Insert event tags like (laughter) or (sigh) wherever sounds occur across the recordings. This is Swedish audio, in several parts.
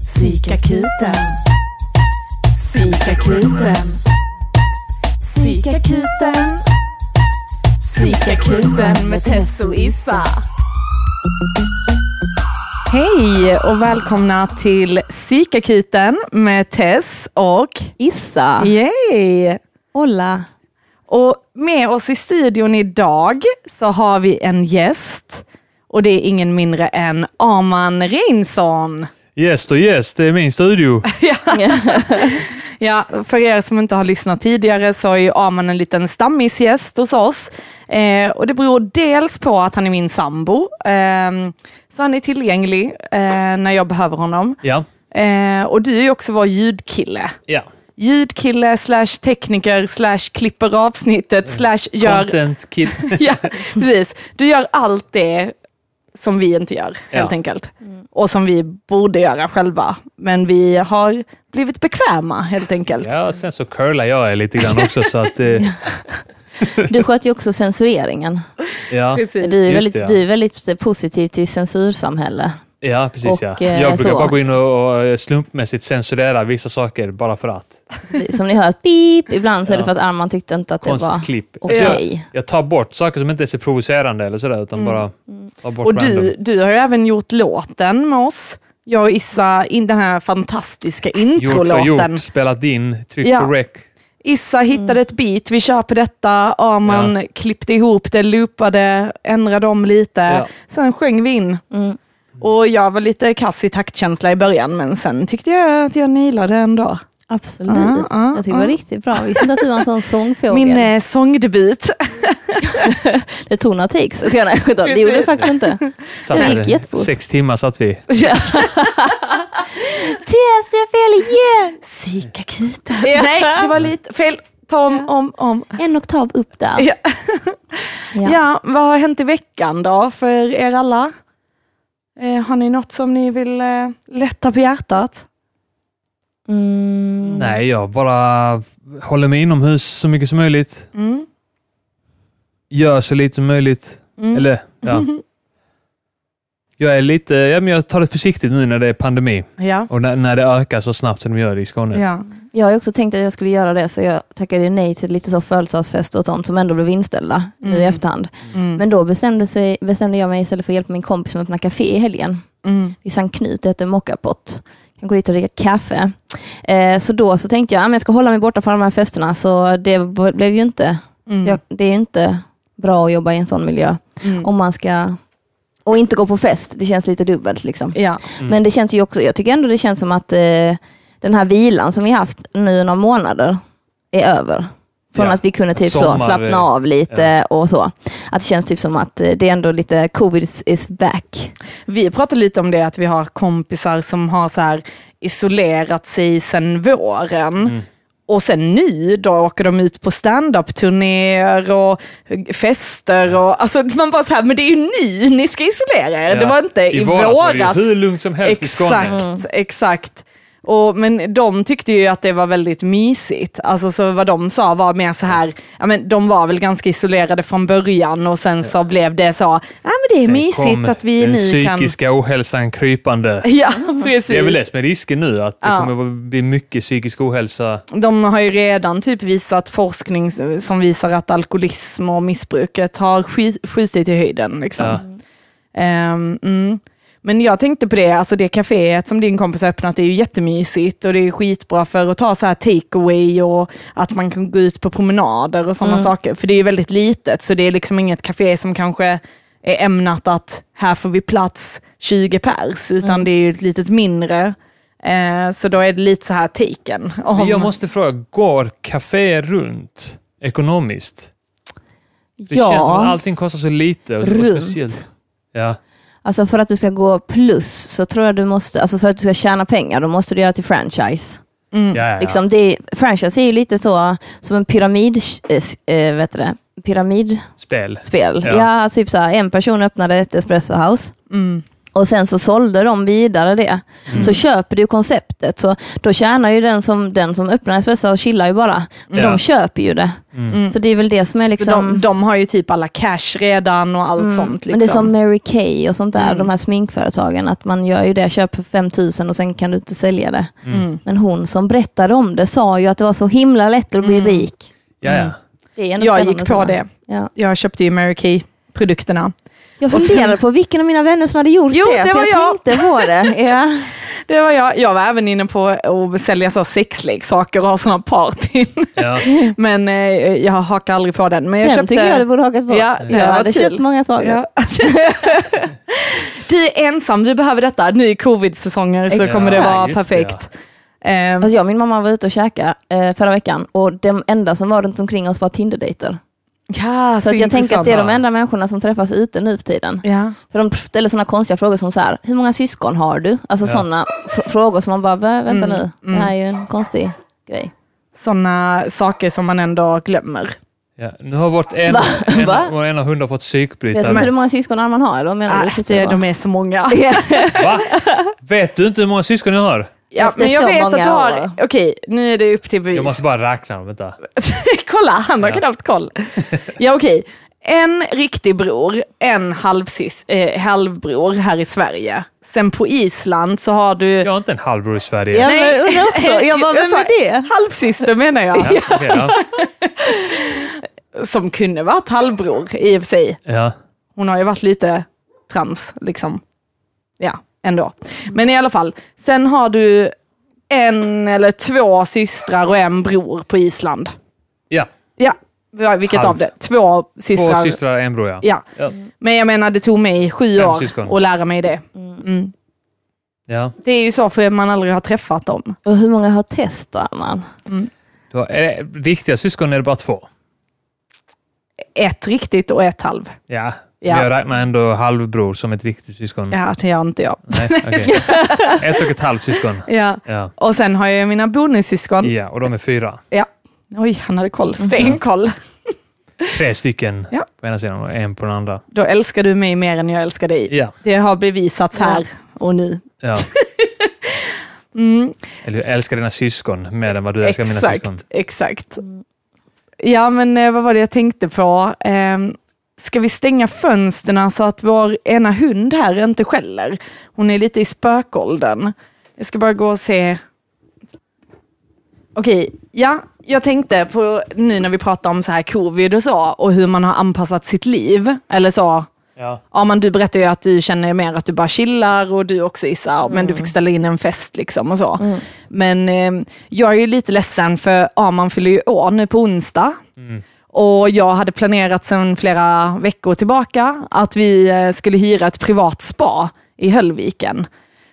Psykakuten. Psykakuten. Psykakuten. Psykakuten med Tess och Issa. Hej och välkomna till Psykakuten med Tess och Issa. Yay! Hola. Och med oss i studion idag så har vi en gäst och det är ingen mindre än Arman Reinsson. Gäst och gäst, det är min studio. (laughs) Ja, för er som inte har lyssnat tidigare så är ju Arman en liten stammisgäst hos oss. Eh, och det beror dels på att han är min sambo, eh, så han är tillgänglig eh, när jag behöver honom. Ja. Eh, och du är ju också vår ljudkille. ja. Ljudkille slash tekniker slash klipper avsnittet slash gör... Content kid. (laughs) Ja, precis. Du gör allt det som vi inte gör, helt Ja. enkelt. Och som vi borde göra själva. Men vi har blivit bekväma, helt enkelt. ja, och sen så curlar jag er lite grann också så att... Eh, (laughs) Du sköter ju också censureringen. ja. Du är, väldigt, det, ja. du är väldigt positiv till censursamhälle. Ja, precis Och, ja. eh, Jag brukar så. bara gå in och, och slumpmässigt censurera vissa saker bara för att. Som ni hör, ett pip. Ibland så är det Ja. för att Arman tyckte inte att det var Konstigt klipp. okej. Så jag, jag tar bort saker som inte är så provocerande eller sådär, utan bara tar bort Och random. du, du har ju även gjort låten med oss. Jag och Issa, in den här fantastiska Gjort och introlåten. gjort, spelat in, tryckt Ja. på rec. Issa hittade Mm. ett beat, vi kör på detta, Arman klippte ihop det, loopade, ändrade om lite. Ja. Sen sjöng vi in. Mm. Och jag var lite kass i taktkänsla i början, men sen tyckte jag att jag nailade ändå. Absolut. Ja, ja, jag tycker det var ja. riktigt bra. Jag visste inte att du var en sån (laughs) sångfågel. Min eh, sångdebut. (laughs) Det tog några takes. Så jag, nej, det gjorde det faktiskt inte. Satt Det gick jättefort. sex timmar satt vi. (laughs) Tess, jag fel igen! Psykakuten. Nej, det var lite fel. Ta om, om, om. En oktav upp där. Ja. Ja. Ja, vad har hänt i veckan då för er alla? Eh, har ni något som ni vill eh, lätta på hjärtat? Mm. Nej, jag bara håller mig inomhus så mycket som möjligt. Mm. Gör så lite som möjligt. Mm. Eller, ja. (laughs) Jag är lite, ja, men jag tar det försiktigt nu när det är pandemi Ja. och när, när det ökar så snabbt som det gör i Skåne. ja. Jag har ju också tänkt att jag skulle göra det, så jag tackade nej till lite så födelsedagsfester och sånt som ändå blev inställda nu i Mm. efterhand. Mm. Men då bestämde, sig, bestämde jag mig istället för att hjälpa min kompis som öppnade café i helgen. Mm. i Sankt Knut, det heter Mockapott. Kan gå dit och dricka kaffe. Eh, så då så tänkte jag att jag ska hålla mig borta från de här festerna, så det b- blev ju inte, Mm. jag, det är inte bra att jobba i en sån miljö. Mm. Om man ska, och inte gå på fest, det känns lite dubbelt. Liksom. Ja. Mm. Men det känns ju också, jag tycker ändå det känns som att eh, den här vilan som vi haft nu några månader är över. Från Ja. att vi kunde typ Sommar, så slappna eh, av lite och så. Att det känns typ som att eh, det är ändå lite, covid is, is back. Vi pratade lite om det, att vi har kompisar som har så här isolerat sig sedan våren. Mm. Och sen nu då åker de ut på stand-up-turnéer och fester. Och, alltså man bara så här, men det är ju nu ni ska isolera er. Ja. Det var inte i, I våras var det våras. ju hur lugnt som helst i Skåne. Exakt, exakt. Och, men de tyckte ju att det var väldigt mysigt. Alltså så vad de sa var mer så här, ja men de var väl ganska isolerade från början och sen så blev det så, ja men det är Sen mysigt att vi den nu kan... psykiska ohälsan krypande. (laughs) Ja, precis. Det är väl det som är risken nu, att det Ja. kommer att bli mycket psykisk ohälsa. De har ju redan typ visat forskning som visar att alkoholism och missbruket har sk- skjutit i höjden. Liksom. Ja. Ehm, mm. Men jag tänkte på det, alltså det kaféet som din kompis har öppnat är ju jättemysigt och det är skitbra för att ta så här takeaway och att man kan gå ut på promenader och sådana Mm. saker. För det är ju väldigt litet, så det är liksom inget kafé som kanske är ämnat att här får vi plats 20 pers, utan Mm. det är ju ett litet mindre. Eh, så då är det lite så här taken. om- Men jag måste fråga, går café runt ekonomiskt? Det ja. känns som att allting kostar så lite. Och Runt. speciellt. Ja. Alltså för att du ska gå plus så tror jag du måste, alltså för att du ska tjäna pengar, då måste du göra till franchise. Mm. Ja, ja, ja. Liksom det, franchise är ju lite så som en pyramid, eh, s- eh, vet du det, pyramidspel. Spel. Ja, Ja. typ så här, en person öppnade ett espresso house Mm. Och sen så sålde de vidare det. Så köper du konceptet, så då tjänar ju den som, den som öppnar espresso och chillar ju bara. Men Ja. de köper ju det. Mm. Så det är väl det som är liksom... de, de har ju typ alla cash redan och allt Mm, sånt. Liksom. Men det är som Mary Kay och sånt där, Mm. de här sminkföretagen, att man gör ju det, köper för 5000 och sen kan du inte sälja det. Mm. Men hon som berättade om det sa ju att det var så himla lätt att bli Mm. rik. Ja, ja. Det är ändå Jag gick på det. Ja. Jag köpte ju Mary Kay-produkterna. Jag sen- funderade på vilken av mina vänner som hade gjort Jo, det, det var jag, jag. tänkte på det. (laughs) Ja. Det var jag. Jag var även inne på att sälja så sexleksaker och ha sådana partyn. ja. (laughs) Men eh, jag hakar aldrig på den. Men jag Den köpte... tycker jag du borde hakat på. Ja, det jag hade varit köpt kul. många saker. Ja. du är ensam, du behöver detta. Nu i covid-säsonger så kommer det vara Just det, perfekt. Ehm, Alltså jag och min mamma var ute och käkade eh, förra veckan och de enda som var runt omkring oss var Tinder-dejter. Ja, Så att jag tänker att det är de enda människorna som träffas ute nu för tiden. Ja. För de ställer sådana konstiga frågor som så här, hur många syskon har du? Alltså Ja. sådana fr- frågor som man bara, "Vä- vänta Mm, nu, mm. det här är ju en konstig grej. Sådana saker som man ändå glömmer. Ja. Nu har vårt en, Va? en, (laughs) Va? vår ena hund har fått Vet psykbrytare. inte hur många syskon man har? Eller menar du? Ah, det, de är så många. Va? Vet du inte hur många syskon jag har? Ja, Efter men jag vet att du har... år. Okej, nu är det upp till bevis. Jag måste bara räkna dem, vänta. (laughs) Kolla, han har Ja. knappt koll. (laughs) Ja, okej. En riktig bror, en halvsys, eh, halvbror här i Sverige. Sen på Island så har du... Jag har inte en halvbror i Sverige. Ja, men undrar också. (laughs) Jag bara, vem sa är det? Halvsyster menar jag. Ja. Som kunde varit halvbror i och för sig. ja. Hon har ju varit lite trans, liksom. Ja, ändå. Men i alla fall, sen har du en eller två systrar och en bror på Island. ja. Ja, vilket Halv. av det? Två systrar. Två systrar och en bror, ja. Ja. Ja. Men jag menar, det tog mig sju Fem år syskon. att lära mig det. Mm. Mm. ja. Det är ju så för man aldrig har träffat dem. Och hur många har testat man? Då är det, riktiga syskon är det bara två. Ett riktigt och ett halv. Ja. Ja. Men Jag räknar ändå halvbror som ett riktigt syskon. Ja, det gör inte jag. Nej, (laughs) okej. Ett och ett halvt syskon. Ja. Ja. Och sen har jag mina bonussyskon. ja, och de är fyra. Ja. Oj, han hade koll. Stenkoll. (laughs) Tre stycken Ja. på ena sidan och en på den andra. Då älskar du mig mer än jag älskar dig. Ja. Det har bevisats här och nu. ja. (laughs) Mm, Eller jag älskar dina syskon mer än vad du älskar mina syskon. exakt, exakt. Ja, men eh, vad var det jag tänkte på? Ehm, ska vi stänga fönsterna så att vår ena hund här inte skäller? Hon är lite i spökåldern. Jag ska bara gå och se. Okej, ja, jag tänkte på nu när vi pratar om så här covid och så och hur man har anpassat sitt liv. Eller så, Ja. Ja, men du berättade ju att du känner mer att du bara chillar och du också Issa, men du fick ställa in en fest liksom och så. Mm. Men eh, jag är ju lite ledsen för Arman fyller ju år nu på onsdag. Mm. Och jag hade planerat sedan flera veckor tillbaka att vi eh, skulle hyra ett privat spa i Höllviken.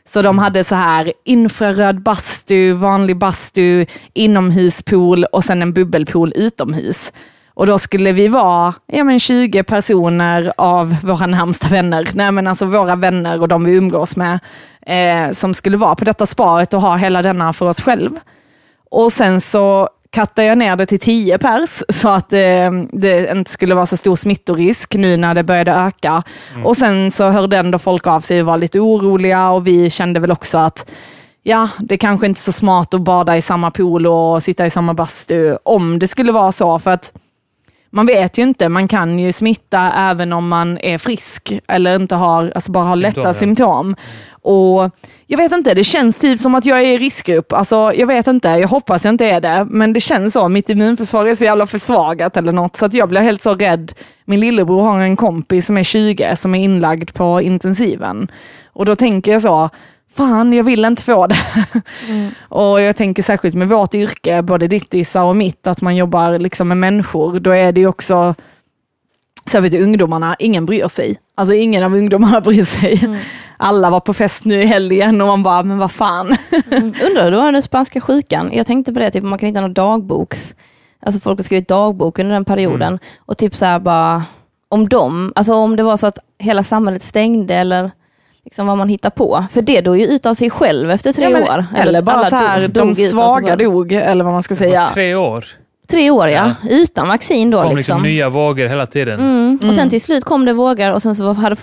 Så de hade så här infraröd bastu, vanlig bastu, inomhuspool och sen en bubbelpool utomhus. Och då skulle vi vara ja, men 20 personer av våra närmsta vänner, nej men alltså våra vänner och de vi umgås med, eh, som skulle vara på detta sparet och ha hela denna för oss själv. Och sen så kattade jag ner det till 10 pers så att eh, det inte skulle vara så stor smittorisk nu när det började öka. Och sen så hörde ändå folk av sig och var lite oroliga och vi kände väl också att ja, det kanske inte är så smart att bada i samma pool och sitta i samma bastu om det skulle vara så. För att man vet ju inte, man kan ju smitta även om man är frisk eller inte har, alltså bara har Symptom, lätta ja. symptom. Och jag vet inte, det känns typ som att jag är i riskgrupp. Alltså, jag vet inte, jag hoppas jag inte är det, men det känns så. Mitt immunförsvar är så jävla försvagat eller något, så att jag blir helt så rädd. Min lillebror har en kompis som är 20 som är inlagd på intensiven. Och då tänker jag så, fan jag vill inte få det. Och jag tänker särskilt med vårt yrke, både ditt Issa och mitt, att man jobbar liksom med människor, då är det ju också, särskilt ungdomarna, ingen bryr sig. Alltså ingen av ungdomarna (laughs) bryr sig. Alla var på fest nu i helgen och man bara, men vad fan. Mm. Undrar hur du har den spanska sjukan? Jag tänkte på det, typ, man kan hitta någon dagboks, alltså folk har skrivit dagbok under den perioden och typ så här bara, om dem, alltså om det var så att hela samhället stängde eller liksom vad man hittar på. För det dog ju ut av sig själv efter tre Ja, men- år. Eller bara alla så här, de svaga dog, eller vad man ska säga. Tre år. Tre år ja, utan vaccin då. kom liksom. liksom nya vågor hela tiden. Mm. Och sen till slut kom det vågar och sen så hade,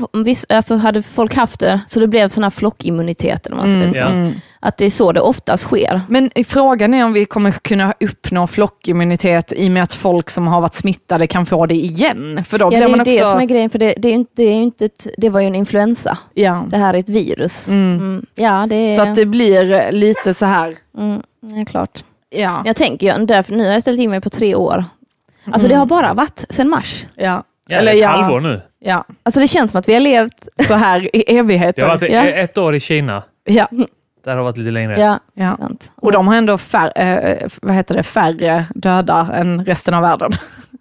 alltså hade folk haft det, så det blev sån här flockimmunitet. eller vad man Mm, liksom. ja. Att det är så det oftast sker. Men frågan är om vi kommer kunna uppnå flockimmunitet i och med att folk som har varit smittade kan få det igen. För då Ja, det är man också... det som är grejen, för det, det, är ju inte, det, är inte ett, det var ju en influensa. ja. Det här är ett virus. Mm. Mm. Ja, det är, Så att det blir lite så här, mm, ja, klart. Ja. Jag tänker, ju, därför, nu har jag ställt in mig på tre år. Alltså Mm. det har bara varit sedan mars. ja. Ja, Eller ett ja. halvår nu. ja. Alltså det känns som att vi har levt... Så här i Det evigheter. har varit Ja. ett år i Kina. Ja. Där har det varit lite längre. Ja, Ja. sant. Och de har ändå fär, eh, vad heter det, färre döda än resten av världen.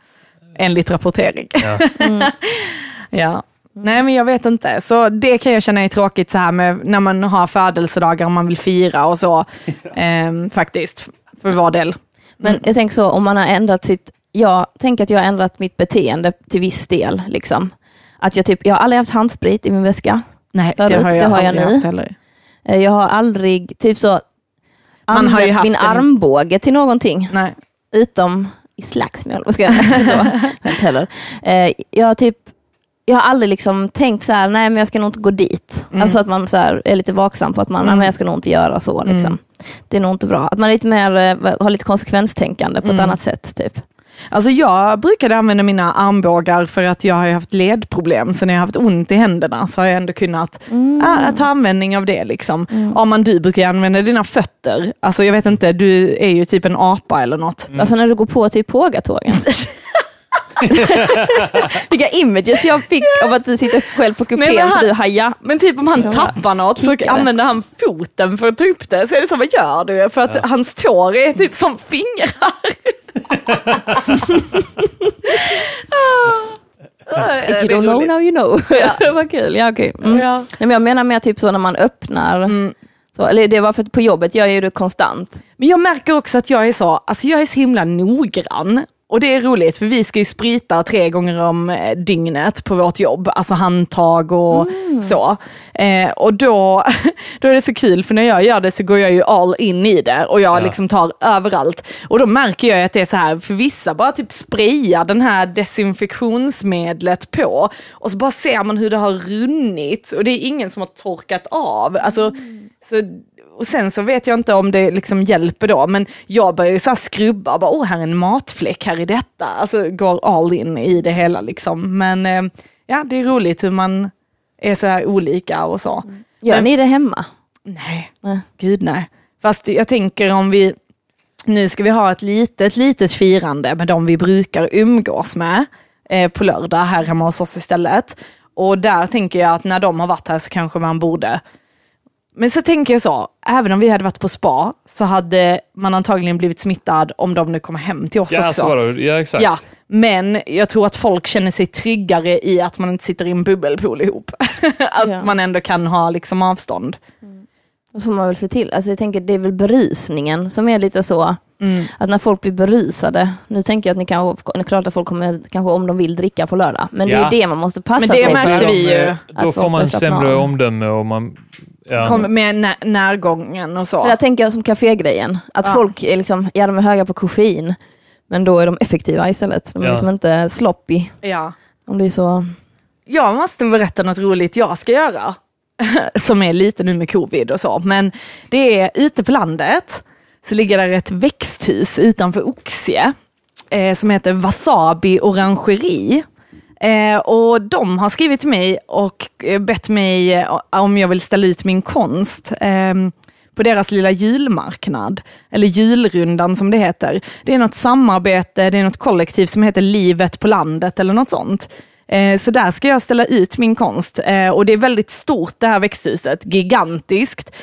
(laughs) Enligt rapportering. Ja. (laughs) Mm. Ja. Nej men jag vet inte, så det kan jag känna är tråkigt så här med när man har födelsedagar och man vill fira och så. (laughs) Ehm, faktiskt, för vår del. Men jag tänker så, om man har ändrat sitt... Jag tänker att jag har ändrat mitt beteende till viss del. Liksom. Att jag, typ, jag har aldrig haft handsprit i min väska. Nej, Förut, det har jag aldrig nu. haft heller. Eh, Jag har aldrig typ så Man har ju haft min en- armbåge till någonting. Nej. Utom i slagsmål. Vad ska jag då? (laughs) Inte heller. Eh, Jag har typ jag har aldrig liksom tänkt så här, nej men jag ska nog inte gå dit. Mm. Alltså att man så här är lite vaksam på att man, nej Mm. men jag ska nog inte göra så. Liksom. Mm. Det är nog inte bra. Att man är lite mer, eh, har lite konsekvenstänkande på ett Mm. annat sätt. Typ. Alltså jag brukade använda mina armbågar för att jag har ju haft ledproblem, så när jag har haft ont i händerna så har jag ändå kunnat äh, ta användning av det. Liksom. Mm. Arman, du brukar ju använda dina fötter. Alltså jag vet inte, du är ju typ en apa eller något. Alltså när du går på typ pågatågen. (laughs) (laughs) Vilka images jag fick av att du sitter själv på Nej, men kupén han- för du hajar. Men typ om han Så tappar något så använder han foten för att ta upp det. Så är det så, vad gör du? För att hans tår är typ som fingrar. (laughs) If you don't know now you know. Ja. (laughs) Vad kul, ja okej. Mm. Ja. Nej, men jag menar mer typ så när man öppnar, Mm. så, eller det var för att på jobbet gör jag ju det konstant. Men jag märker också att jag är så, alltså jag är så himla noggrann. Och det är roligt för vi ska ju sprita tre gånger om eh, dygnet på vårt jobb, alltså handtag och så. Eh, och då, (laughs) då är det så kul för när jag gör det så går jag ju all in i det och jag Ja. liksom tar överallt. Och då märker jag att det är så här, för vissa bara typ sprayar den här desinfektionsmedlet på och så bara ser man hur det har runnit och det är ingen som har torkat av. Alltså, så, och sen så vet jag inte om det liksom hjälper då, men jag börjar så här skrubba, bara, åh här är en matfläck här i detta. Alltså går all in i det hela liksom. Men eh, ja, det är roligt hur man är så här olika och så. Gör Men- ni det hemma? Nej, Nej. gud nej. Fast jag tänker om vi, nu ska vi ha ett litet, litet firande med de vi brukar umgås med eh, på lördag här hemma hos oss istället. Och där tänker jag att när de har varit här så kanske man borde men så tänker jag så, även om vi hade varit på spa så hade man antagligen blivit smittad om de nu kommer hem till oss Ja, också. så var det. Ja, exakt. Ja, men jag tror att folk känner sig tryggare i att man inte sitter i en bubbelpool ihop. (laughs) att Ja. man ändå kan ha liksom avstånd. Och så får man väl se till, alltså jag tänker det är väl berusningen som är lite så, Mm. att när folk blir berusade, nu tänker jag att ni kan, det är klart att folk kommer kanske om de vill dricka på lördag, men det är Ja. ju det man måste passa Men det sig märkte för. vi ju. Då Att får man sämre omdöme och man... Ja. Kom med när, närgången och så. Det där tänker jag som kafégrejen, att Ja. folk är liksom, ja de är höga på koffein, men då är de effektiva istället. De är Ja. liksom inte sloppy, Ja. om det är så. Jag måste berätta något roligt jag ska göra. (laughs) Som är lite nu med covid och så. Men det är ute på landet så ligger där ett växthus utanför Oxie eh, som heter Wasabi Orangeri. Eh, och de har skrivit till mig och eh, bett mig eh, om jag vill ställa ut min konst eh, på deras lilla julmarknad, eller julrundan som det heter. Det är något samarbete, det är något kollektiv som heter Livet på landet eller något sånt. Eh, så där ska jag ställa ut min konst och det är väldigt stort det här växthuset, gigantiskt,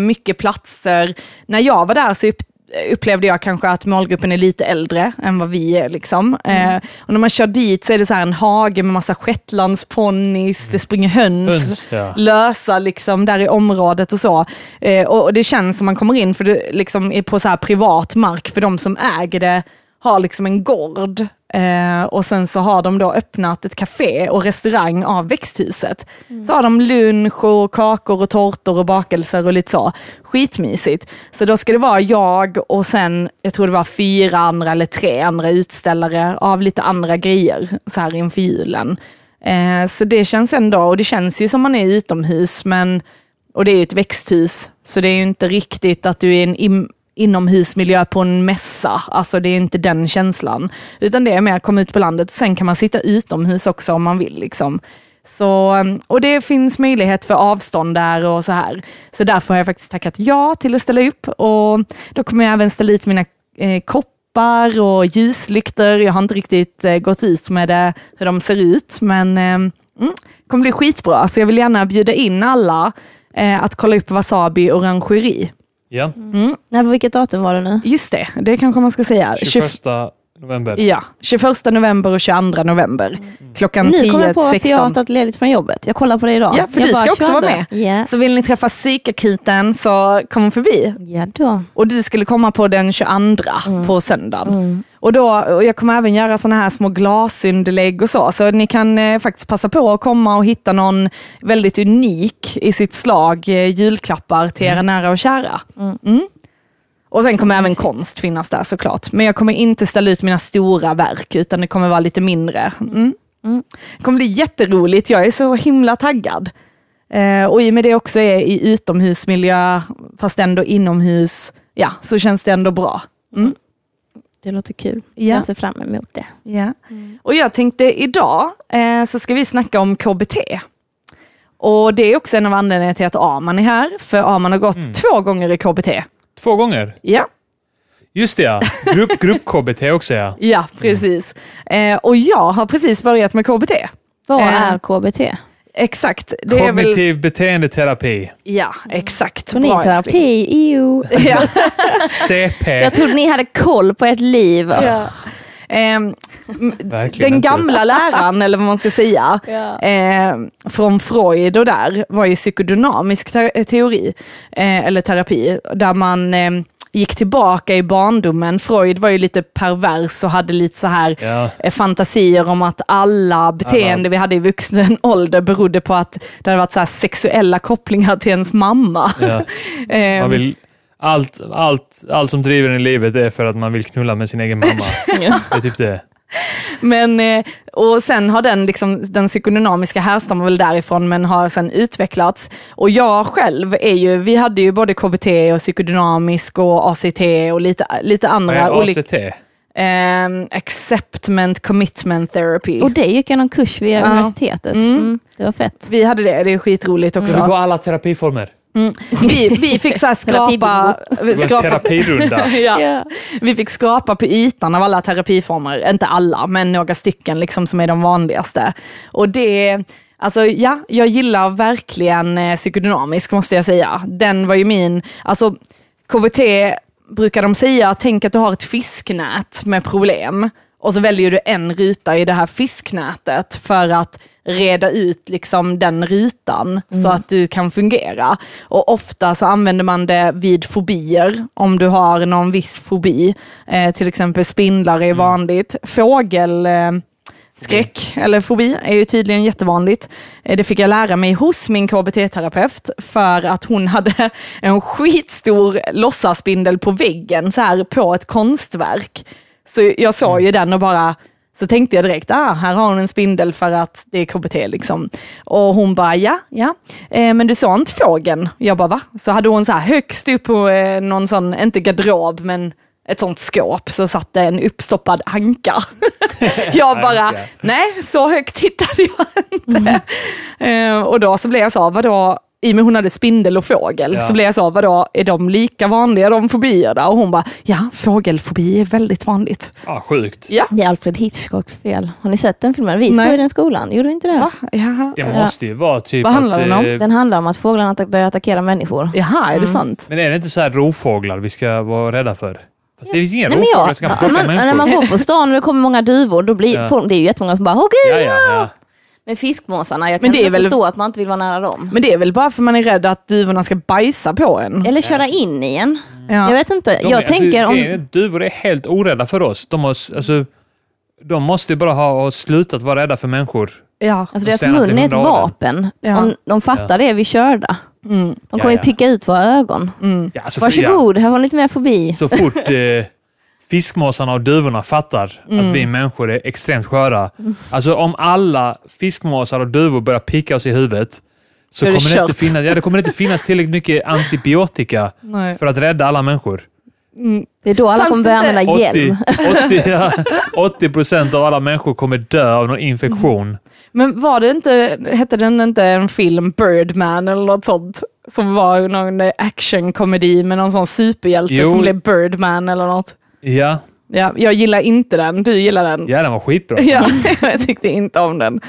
mycket platser. När jag var där så upplevde jag kanske att målgruppen är lite äldre än vad vi är. Liksom. Eh, och när man kör dit så är det så en hage med massa shetlandsponnys, det springer höns, Höns, ja. lösa liksom där i området och så. Eh, och, och det känns som man kommer in för det liksom är på så privat mark för de som äger det har liksom en gård eh, och sen så har de då öppnat ett café och restaurang av växthuset. Så har de lunch och kakor och tårtor och bakelser och lite så. Skitmysigt. Så då ska det vara jag och sen, jag tror det var fyra andra eller tre andra utställare av lite andra grejer så här inför julen. Eh, så det känns ändå, och det känns ju som man är utomhus, men, och det är ju ett växthus, så det är ju inte riktigt att du är en inomhusmiljö på en mässa. Alltså det är inte den känslan. Utan det är mer att komma ut på landet. Sen kan man sitta utomhus också om man vill. Liksom. Så, um, och det finns möjlighet för avstånd där och så här. Så därför har jag faktiskt tackat ja till att ställa upp. Och då kommer jag även ställa ut mina eh, koppar och ljuslyktor. Jag har inte riktigt eh, gått ut med det, hur de ser ut, men eh, mm, det kommer bli skitbra. Så jag vill gärna bjuda in alla eh, att kolla upp Wasabi Orangeri. Ja, Nej, på vilket datum var det nu? Just det, det kanske man ska säga. 21 november. Ja, 21 november och 22 november. Klockan Nu 10 kommer jag på varför jag har 16. tagit ledigt från jobbet. Jag kollar på det idag. Ja, för jag du ska också vara 22. med. Ja. Så vill ni träffa psykakuten så kom förbi. ja då. Och du skulle komma på den 22 på söndagen. Och, då, och jag kommer även göra såna här små glasunderlägg och så. Så ni kan eh, faktiskt passa på att komma och hitta någon väldigt unik i sitt slag eh, julklappar till era nära och kära. Mm. Och sen kommer även konst finnas där såklart. Men jag kommer inte ställa ut mina stora verk utan det kommer vara lite mindre. Mm. Det kommer bli jätteroligt, jag är så himla taggad. Eh, och i och med det också är i utomhusmiljö, fast ändå inomhus, ja, så känns det ändå bra. Mm. Det låter kul. Ja. Jag ser fram emot det. Ja. Och jag tänkte idag eh, så ska vi snacka om KBT. Och det är också en av anledningarna till att Aman är här, för Aman har gått två gånger i KBT. Två gånger. Ja, Just det ja. Grupp, grupp KBT också ja. (laughs) ja precis. Eh, och jag har precis börjat med KBT. Vad Eh, är KBT? Exakt. Det är väl, Kognitiv beteendeterapi. ja, exakt. Terapi, EU. Ja. (laughs) CP. Jag trodde ni hade koll på ert liv. Ehm, (laughs) Verkligen den inte. gamla läran, eller vad man ska säga, (laughs) Ja. eh, från Freud och där, var ju psykodynamisk te- teori, eh, eller terapi, där man eh, gick tillbaka i barndomen. Freud var ju lite pervers och hade lite så här Ja. eh, fantasier om att alla beteende Alla. vi hade i vuxen (laughs) ålder berodde på att det hade varit så här sexuella kopplingar till ens mamma. Ja. Eh, Man vill, allt, allt, allt som driver en i livet är för att man vill knulla med sin egen mamma. (laughs) Det är typ det. Men, eh, och sen har den, liksom, den psykodynamiska härstammar väl därifrån men har sen utvecklats. Och jag själv är ju, vi hade ju både KBT och psykodynamisk och ACT och lite, lite Vad andra är olika. ACT? ehm, acceptment commitment therapy. Och det gick jag någon kurs vid Ja. universitetet. Mm. Mm. Det var fett. vi hade det, det är skitroligt också. Du går alla terapiformer. Vi, vi fick så (laughs) en skrapa terapirunda. (laughs) ja. Vi fick skrapa på ytan av alla terapiformer, inte alla, men några stycken liksom som är de vanligaste. Och det, alltså ja, jag gillar verkligen eh, psykodynamisk måste jag säga. Den var ju min, alltså KBT brukar de säga, tänk att du har ett fisknät med problem och så väljer du en ruta i det här fisknätet för att reda ut liksom den rutan så att du kan fungera. Och ofta så använder man det vid fobier, om du har någon viss fobi. Eh, till exempel spindlar är vanligt. Fågel... Eh, Skräck eller fobi är ju tydligen jättevanligt. Eh, Det fick jag lära mig hos min KBT-terapeut för att hon hade (laughs) en skitstor låtsaspindel på väggen så här på ett konstverk. Så jag såg ju den och bara, så tänkte jag direkt, ah, här har hon en spindel för att det är KBT liksom. Och hon bara, ja, ja, eh, men du sa inte fågeln. Jag bara, va? Så hade hon så här högst upp på eh, någon sån, inte garderob, men ett sånt skåp så satt det en uppstoppad anka. (laughs) jag bara, nej så högt tittade jag inte. Eh, och då så blev jag så, vadå, i och med hon hade spindel och fågel, Ja. så blev jag så, vadå, är de lika vanliga de fobierna? Och hon bara, ja, fågelfobi är väldigt vanligt. Ah, sjukt. Ja. Det är Alfred Hitchcocks fel. Har ni sett den filmen? Vi såg den skolan. Gjorde ni inte det? Ja, jaha. Det måste ju vara typ Vad handlar att, den om? eh, Den handlar om att fåglarna attack- börjar attackera människor. Jaha, är det sant? Men är det inte så här rovfåglar vi ska vara rädda för? Fast det finns inga Nej, men rovfåglar ja, som kan när, plocka man, när människor. man går på stan och det kommer många duvor, då blir Ja. folk, det är ju jättemånga som bara Åh gud! Ja, ja, ja. Men fiskmåsarna, jag Men kan det är inte väl- förstå att man inte vill vara nära dem. Men det är väl bara för man är rädd att duvorna ska bajsa på en? Eller köra in i en. Ja. Jag vet inte, De jag är, tänker alltså, om... är, Duvor är helt orädda för oss. De, har, alltså, de måste ju bara ha slutat vara rädda för människor. Ja. Alltså deras mun är ett vapen. Ja. Om de fattar det är vi körda. Mm. De kommer Ja, ju ja. picka ut våra ögon. Mm. Ja, alltså, Varsågod, här var lite mer fobi. Ja, så fort eh, (laughs) fiskmåsarna och duvorna fattar Mm. att vi människor är extremt sköra. Alltså om alla fiskmåsar och duvor börjar picka oss i huvudet så det kommer det, inte finnas, ja, det kommer inte finnas tillräckligt mycket (laughs) antibiotika Nej. för att rädda alla människor. Det är då alla Fanns kommer börja använda 80, hjälm. 80, (laughs) ja, 80 procent av alla människor kommer dö av någon infektion. Men var det inte, hette den inte en film, Birdman eller något sånt? Som var någon actionkomedi med någon sån superhjälte Jo. som blev Birdman eller något. Ja, Ja, jag gillar inte den, du gillar den. ja den var skitbra. (laughs) Ja, jag tyckte inte om den.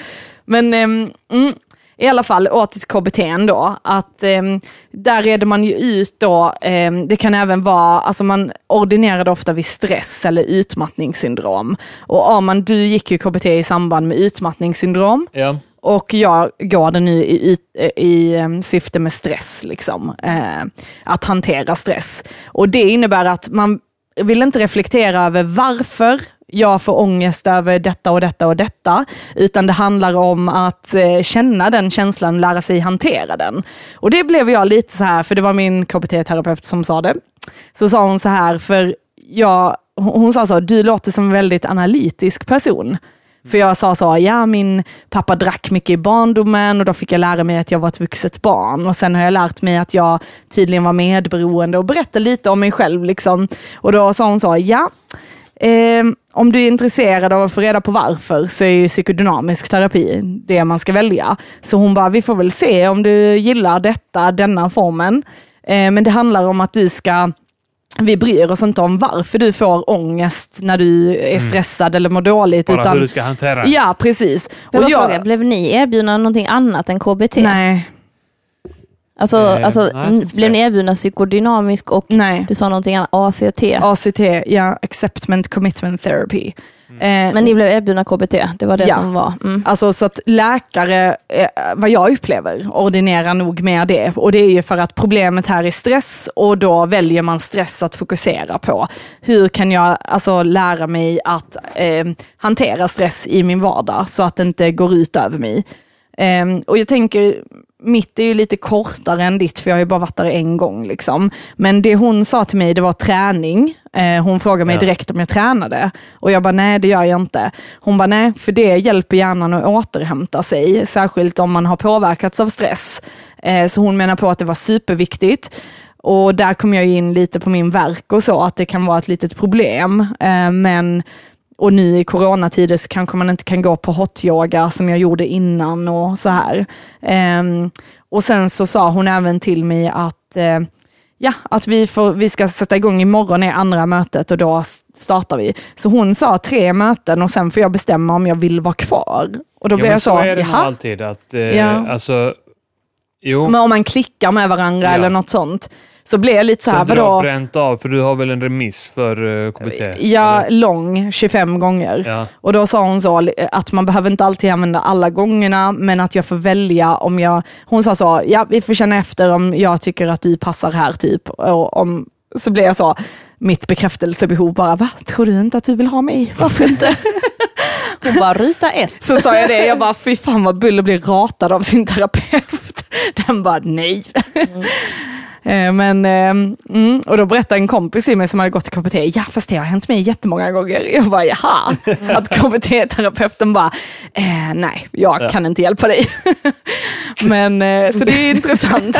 Men ehm, mm, i alla fall till KBT då, att ehm, där reder man ju ut då, ehm, det kan även vara, alltså man ordinerade ofta vid stress eller utmattningssyndrom. Och Arman, du gick ju KBT i samband med utmattningssyndrom. Ja. Och jag går det nu i, i, i syfte med stress, liksom. Eh, att hantera stress. Och det innebär att man vill inte reflektera över varför jag får ångest över detta och detta och detta, utan det handlar om att eh, känna den känslan, lära sig hantera den. Och det blev jag lite så här, för det var min KBT-terapeut som sa det. Så sa hon så här, för jag, hon hon sa så, du låter som en väldigt analytisk person. För jag sa så, ja min pappa drack mycket i barndomen och då fick jag lära mig att jag var ett vuxet barn. Och sen har jag lärt mig att jag tydligen var medberoende och berätta lite om mig själv. Liksom. Och då sa hon så, ja, eh, om du är intresserad av att få reda på varför så är ju psykodynamisk terapi det man ska välja. Så hon bara, vi får väl se om du gillar detta, denna formen. Eh, men det handlar om att du ska vi bryr oss inte om varför du får ångest när du är stressad eller mår dåligt. Bara utan, hur du ska hantera det. Ja, precis. Bara jag- fråga, blev ni erbjudna någonting annat än KBT? Nej, Alltså, Eh, alltså nej, blev ni erbjudna psykodynamisk och nej. du sa någonting annat, ACT? ACT, ja, Acceptment Commitment Therapy. Eh, Men ni blev erbjudna KBT, det var det Ja. som var. Mm. Alltså så att läkare, eh, vad jag upplever, ordinerar nog med det. Och det är ju för att problemet här är stress och då väljer man stress att fokusera på. Hur kan jag alltså lära mig att eh, hantera stress i min vardag så att det inte går ut över mig. Ehm, och jag tänker, mitt är ju lite kortare än ditt, för jag har ju bara varit där en gång. Liksom. Men det hon sa till mig, det var träning. Eh, hon frågade mig Ja. direkt om jag tränade. Och jag bara, nej det gör jag inte. Hon bara, nej, för det hjälper hjärnan att återhämta sig, särskilt om man har påverkats av stress. Eh, så hon menar på att det var superviktigt. Och där kom jag in lite på min verk och så, att det kan vara ett litet problem. Eh, men och nu i coronatider så kanske man inte kan gå på hotyoga som jag gjorde innan och så här. Ehm, och sen så sa hon även till mig att, eh, ja, att vi, får, vi ska sätta igång imorgon är andra mötet och då startar vi. Så hon sa tre möten och sen får jag bestämma om jag vill vara kvar. Och då Ja, blev jag så så, är det jaha. alltid. Att, eh, Ja. alltså, jo, Men om man klickar med varandra Ja. eller något sånt, så blir jag lite så så här, att du har vadå? bränt av, för du har väl en remiss för uh, KBT? Ja, eller? lång, 25 gånger. ja. Och då sa hon så att man behöver inte alltid använda alla gångerna, men att jag får välja om jag... Hon sa så, ja vi får känna efter om jag tycker att du passar här typ. Och om, så blev jag så, mitt bekräftelsebehov bara, va? Tror du inte att du vill ha mig? Varför inte? (laughs) Hon bara, ruta ett. Så sa jag det, jag bara, fy fan vad Buller blir ratad av sin terapeut. Den bara, nej. Eh, Men, eh, mm, och då berättade en kompis i mig som hade gått till KBT, ja fast det har hänt mig jättemånga gånger. (laughs) Jag bara, jaha. (laughs) Att KBT-terapeuten bara, eh, nej, jag Ja. kan inte hjälpa dig. (laughs) Men, eh, så det är intressant.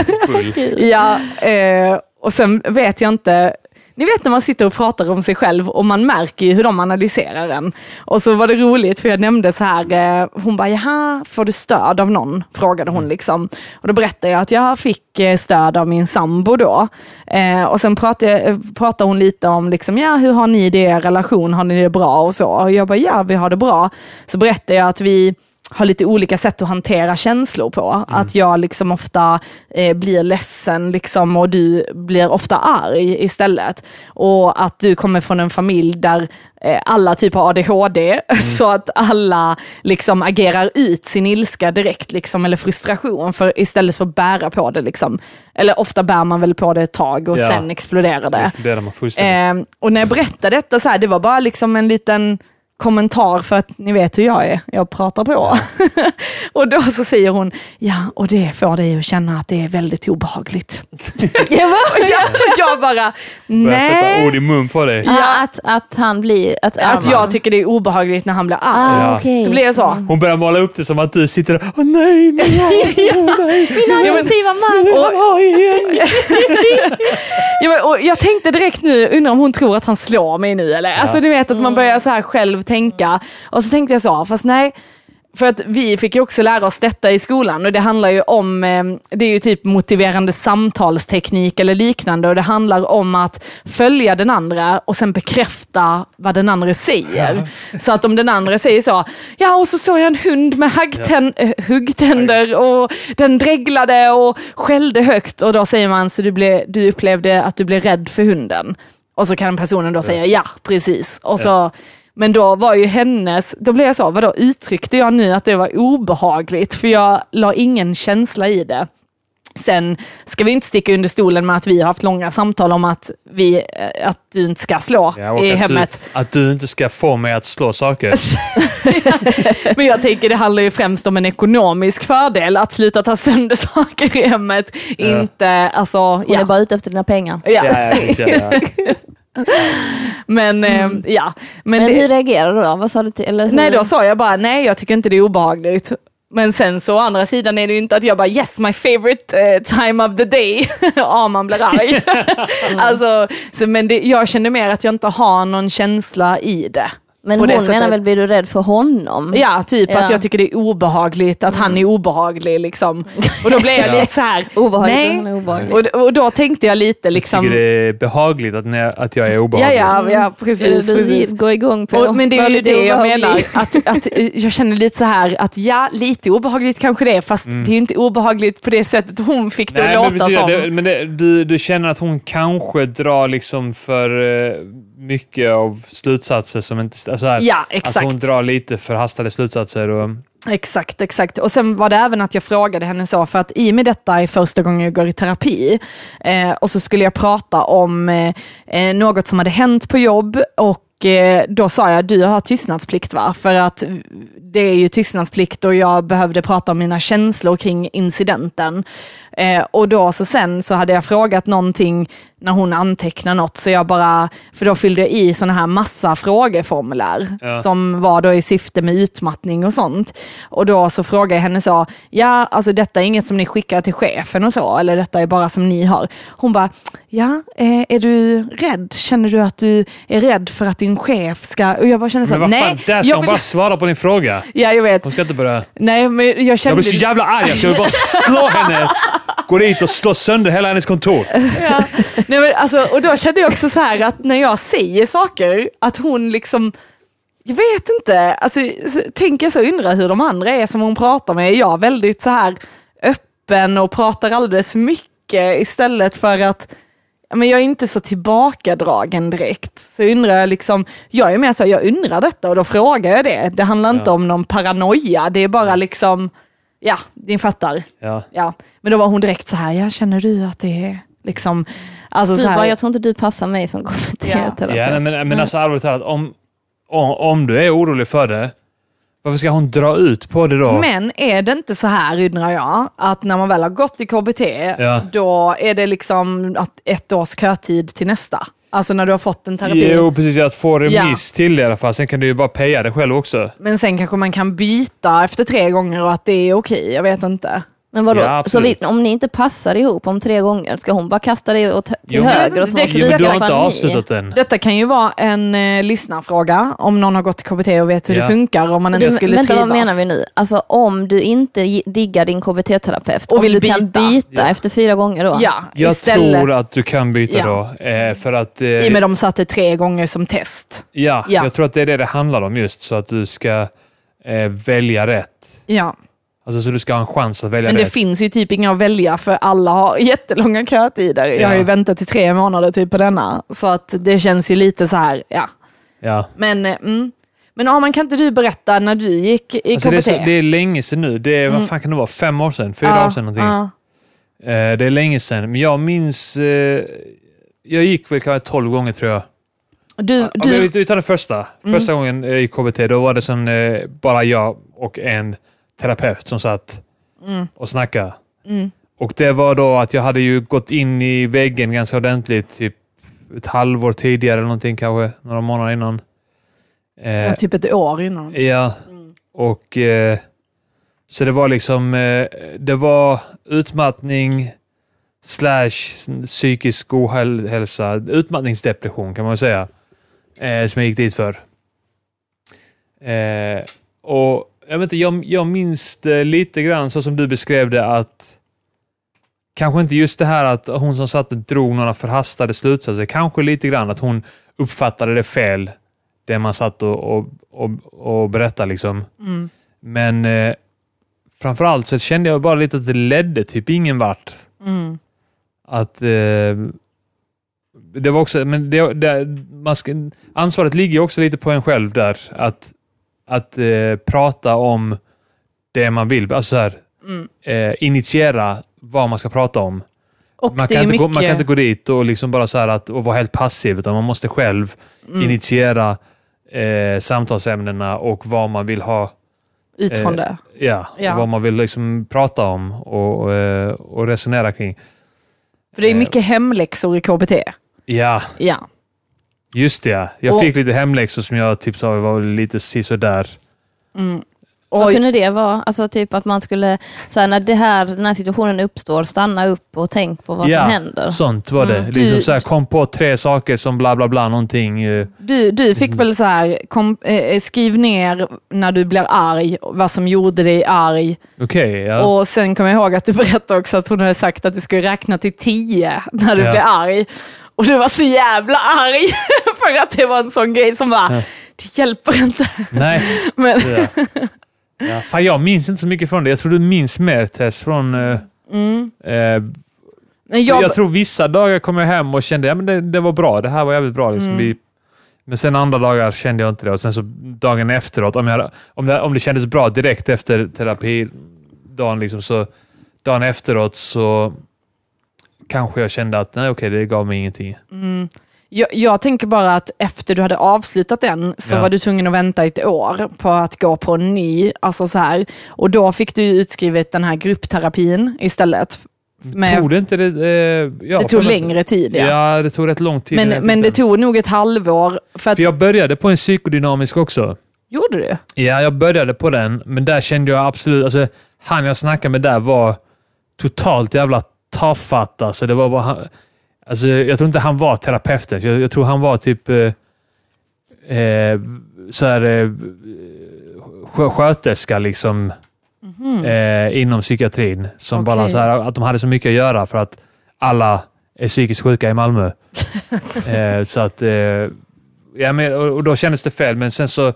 ja, eh, och sen vet jag inte, ni vet när man sitter och pratar om sig själv och man märker ju hur de analyserar en. Och så var det roligt för jag nämnde så här, eh, hon bara, jaha, får du stöd av någon? Frågade hon liksom. Och då berättade jag att jag fick eh, stöd av min sambo då. Eh, och sen pratade, eh, pratade hon lite om, liksom, ja hur har ni det i er relation, har ni det bra och så? Och jag bara, ja vi har det bra. Så berättade jag att vi har lite olika sätt att hantera känslor på. Att jag liksom ofta eh, blir ledsen liksom, och du blir ofta arg istället. Och att du kommer från en familj där eh, alla typ har ADHD, (laughs) så att alla liksom agerar ut sin ilska direkt, liksom, eller frustration, för, istället för att bära på det. Liksom. Eller ofta bär man väl på det ett tag och Ja. sen exploderar det. Eh, och när jag berättade detta, så här, det var bara liksom en liten kommentar för att ni vet hur jag är, jag pratar på. (laughs) och då så säger hon, ja och det får dig att känna att det är väldigt obehagligt. Ja, (laughs) jag, jag bara, Börjar sätta nej. ord i mun på dig. Ja, att, att han blir... Att, Att jag tycker det är obehagligt när han blir arg. ah, Ja. okej. Så blir jag så. Hon börjar måla upp det som att du sitter där. Åh nej, nej, nej. (laughs) Min aggressiva man! Och. Ja, men, och jag tänkte direkt nu, undrar om hon tror att han slår mig nu eller? Alltså du vet att man börjar så här själv tänka. Och så tänkte jag så, fast nej. För att vi fick ju också lära oss detta i skolan och det handlar ju om, eh, det är ju typ motiverande samtalsteknik eller liknande och det handlar om att följa den andra och sen bekräfta vad den andra säger. Så att om den andra säger så, ja och så såg jag en hund med haggtän- eh, huggtänder och den dreglade och skällde högt och då säger man så du, blev, du upplevde att du blev rädd för hunden. Och så kan personen då säga ja, precis. Och så, Men då var ju hennes, då blev jag så, vadå uttryckte jag nu att det var obehagligt? För jag la ingen känsla i det. Sen ska vi inte sticka under stolen med att vi har haft långa samtal om att, vi, eh, att du inte ska slå Ja, i att, hemmet. du, att du inte ska få mig att slå saker. (laughs) Men jag tänker det handlar ju främst om en ekonomisk fördel att sluta ta sönder (laughs) saker i hemmet. Inte, alltså, Hon är ja. bara ute efter dina pengar. ja. (laughs) Ja, ja, ja, ja. Men, eh, ja. Men, Men det, hur reagerar du då? Vad sa du till? Eller, nej, då sa jag bara nej, jag tycker inte det är obehagligt. Men sen så å andra sidan är det ju inte att jag bara yes, my favorite eh, time of the day. (laughs) ja, man blir arg. (laughs) alltså, så, men det, jag känner mer att jag inte har någon känsla i det. Men hon det menar sättet. väl, blir du rädd för honom? Ja, typ Ja. att jag tycker det är obehagligt, att han är obehaglig liksom. Och då blev jag (laughs) Ja. lite så här, Obehagligt, nej. obehaglig. Och, och då tänkte jag lite Tycker liksom, det är behagligt att, ni, att jag är ja obehaglig? ja, ja Är det precis. du precis. går igång på? Och, men det är ju det jag menar, att, att eh, jag känner lite så här att ja, lite obehagligt kanske det är, fast det är ju inte obehagligt på det sättet hon fick det Nej, att men, låta precis, som. det, men det, du, du känner att hon kanske drar liksom för eh, mycket av slutsatser som inte... Alltså här, Ja, Att exakt. hon drar lite förhastade slutsatser. Och, Exakt, exakt. Och sen var det även att jag frågade henne så, för att i och med detta är första gången jag går i terapi, eh, och så skulle jag prata om eh, eh, något som hade hänt på jobb och eh, då sa jag, du har tystnadsplikt va? För att det är ju tystnadsplikt och jag behövde prata om mina känslor kring incidenten. Eh, och då så sen så hade jag frågat någonting när hon antecknar något, så jag bara, för då fyllde jag i sådana här massa frågeformulär Ja. som var då i syfte med utmattning och sånt. Och då så frågade jag henne så, ja alltså detta är inget som ni skickar till chefen och så, eller detta är bara som ni har. Hon bara, ja, eh, är du rädd? Känner du att du är rädd för att din chef ska... Och jag bara känner så, men vad nej. fan, där ska jag hon vill- bara svara på din fråga. Ja, jag vet. Hon ska inte börja... Nej, men jag Jag kände... blir så jävla arg alltså. Jag vill bara slå henne. Gå dit och slå sönder hela hennes kontor. Ja. Nej, men alltså, och då kände jag också så här att när jag säger saker, att hon liksom, jag vet inte, alltså, så, tänker jag så undrar hur de andra är som hon pratar med. Är jag väldigt så här öppen och pratar alldeles för mycket istället för att men jag är inte så tillbakadragen direkt. Så undrar jag liksom, jag är mer så, jag undrar detta och då frågar jag det. Det handlar inte Ja. om någon paranoia, det är bara liksom, ja, ni fattar. Ja. Ja, men då var hon direkt så här, ja känner du att det är liksom, alltså Du så här, bara, jag tror inte du passar mig som kommenterterapeut. Ja, nej, men, men alltså allvarligt talat, om, om, om du är orolig för det, varför ska hon dra ut på det då? men är det inte så här undrar jag, att när man väl har gått i KBT, Ja. då är det liksom att ett års kötid till nästa. Alltså när du har fått en terapi. Jo, precis. Att få remiss till det i alla fall. Sen kan du ju bara peja det själv också. Men sen kanske man kan byta efter tre gånger och att det är okej, jag vet inte. Men vadå? Ja, så vi, om ni inte passar ihop om tre gånger, ska hon bara kasta dig åt, till Jo, höger och så det- måste det- du du har skaffa inte en ny? avslutat den. Detta kan ju vara en eh, lyssnarfråga, om någon har gått till KBT och vet hur Ja. det funkar, om man inte skulle vänta, trivas. vad menar vi nu? Alltså om du inte diggar din KBT-terapeut, Och om vill du kan byta. byta Ja. efter fyra gånger då? Ja, Jag istället, tror att du kan byta Ja. då. Eh, för att... Eh, i och med de satte tre gånger som test. ja, Ja. jag tror att det är det det handlar om just. Så att du ska eh, välja rätt. Ja. Alltså så du ska ha en chans att välja Men det rätt. finns ju typ inga att välja för alla har (laughs) jättelånga kötider. Jag har ju Ja. väntat i tre månader typ på denna. Så att det känns ju lite så här, ja. Ja. Men, eh, mm. Men Arman, kan inte du berätta när du gick i Alltså KBT? det, är så, det är länge sedan nu. Det är, vad fan kan det vara? Fem år sedan? Fyra Mm. År sedan någonting. ja. Eh, det är länge sedan. Men jag minns... Eh, jag gick väl kanske tolv gånger tror jag. Du, du, vi, tar den första. Första gången eh, i KBT, då var det eh, bara jag och en terapeut som satt och snackade. Mm. Och det var då att jag hade ju gått in i väggen ganska ordentligt, typ ett halvår tidigare eller någonting kanske, några månader innan. Eh, ja, typ ett år innan. Ja, och eh, så det var liksom, eh, det var utmattning slash psykisk ohälsa, utmattningsdepression kan man säga, eh, som jag gick dit för. Eh, och jag, vet inte, jag, jag minns det lite grann så som du beskrev det att Kanske inte just det här att hon som satt och drog några förhastade slutsatser, kanske lite grann att hon uppfattade det fel, det man satt och, och, och, och berättade. Liksom. Mm. Men eh, framförallt så kände jag bara lite att det ledde typ ingen vart. Mm. Att eh, det var också, men det, det, ska, ansvaret ligger också lite på en själv där. Att, att eh, prata om det man vill. Alltså så här, Mm. eh, initiera vad man ska prata om. Och Man kan, inte mycket... gå, man kan inte gå dit och liksom bara så att, och vara helt passiv, utan man måste själv Mm. initiera eh, samtalsämnena och vad man vill ha Utifrån eh, det. Ja, Ja. och vad man vill liksom prata om och, eh, och resonera kring. För det är eh, mycket hemläxor i KBT. Ja, Ja. Just det. Jag Och- fick lite hemläxor som jag typ sa var lite sisådär. Mm. Vad kunde det vara? Alltså typ att man skulle, så här, när det här, den här situationen uppstår, stanna upp och tänk på vad Ja, som händer. Sånt var det. Mm. Liksom Du- så här, kom på tre saker som bla bla bla någonting. eh, du, du fick väl så här, kom, eh, skriv ner när du blir arg, vad som gjorde dig arg. Okej, ja. Och sen kommer jag ihåg att du berättade också att hon hade sagt att du skulle räkna till tio när du Ja. blev arg. Och du var så jävla arg (laughs) för att det var en sån grej som bara, Ja. det hjälper inte. Nej. (laughs) Men, Ja. Ja, fan, jag minns inte så mycket från det. Jag tror du minns mer Tess från... eh, mm. eh, jag, jag, tror vissa dagar kom jag hem och kände att ja, det, det var bra. Det här var jävligt bra. Liksom. Mm. Vi, men sen andra dagar kände jag inte det. Och sen så dagen efteråt, om, jag, om, det, om det kändes bra direkt efter terapidagen, liksom, så dagen efteråt så kanske jag kände att nej, okej, det gav mig ingenting. Mm. Jag, jag tänker bara att efter du hade avslutat den så Ja. var du tvungen att vänta ett år på att gå på en ny. Alltså så här. Och då fick du utskrivet den här gruppterapin istället. Med, Tog det inte det? Eh, ja, det tog längre tid ja. Ja. det tog rätt lång tid. men men det tog nog ett halvår. För att, För jag började på en psykodynamisk också. Gjorde du? Ja, jag började på den, men där kände jag absolut... Alltså, han jag snackade med där var totalt jävla tafatt. Alltså, det var bara, han- alltså, jag tror inte han var terapeuten. Jag, jag tror han var typ eh, eh, så här, eh, skö- sköterska liksom, eh, inom psykiatrin. Som bara Okej. så här, att de hade så mycket att göra för att alla är psykiskt sjuka i Malmö. (laughs) eh, så att, eh, ja, men, och, och då kändes det fel, men sen så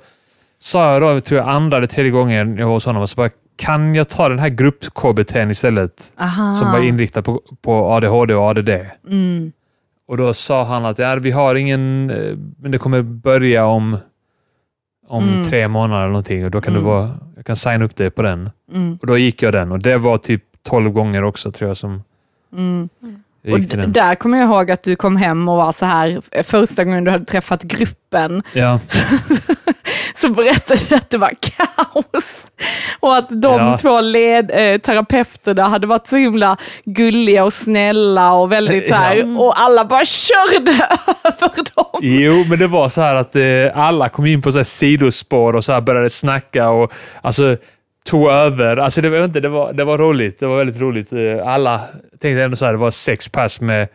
sa jag då, tror jag andra eller tredje gången jag var hos honom, och så bara, kan jag ta den här grupp-KBT istället? Aha. Som var inriktad på, på ADHD och ADD. Mm. Och då sa han att ja, vi har ingen, eh, men det kommer börja om, om Mm. tre månader eller någonting och då kan Mm. du vara, jag kan signa upp dig på den. Mm. Och då gick jag den och det var typ 12 gånger också tror jag som Mm. Och där kommer jag ihåg att du kom hem och var så här, eh, första gången du hade träffat gruppen, Ja, (laughs) (laughs) så berättade du att det var kaos. Och att de Ja. två led, eh, terapeuterna hade varit så himla gulliga och snälla och väldigt så här, Ja. och alla bara körde (laughs) över dem. Jo, men det var så här att eh, alla kom in på så här sidospår och så här började snacka och alltså tog över. Alltså det var, inte, det var, det var roligt. Det var väldigt roligt. Eh, Alla tänkte ändå så här, det var sex pers med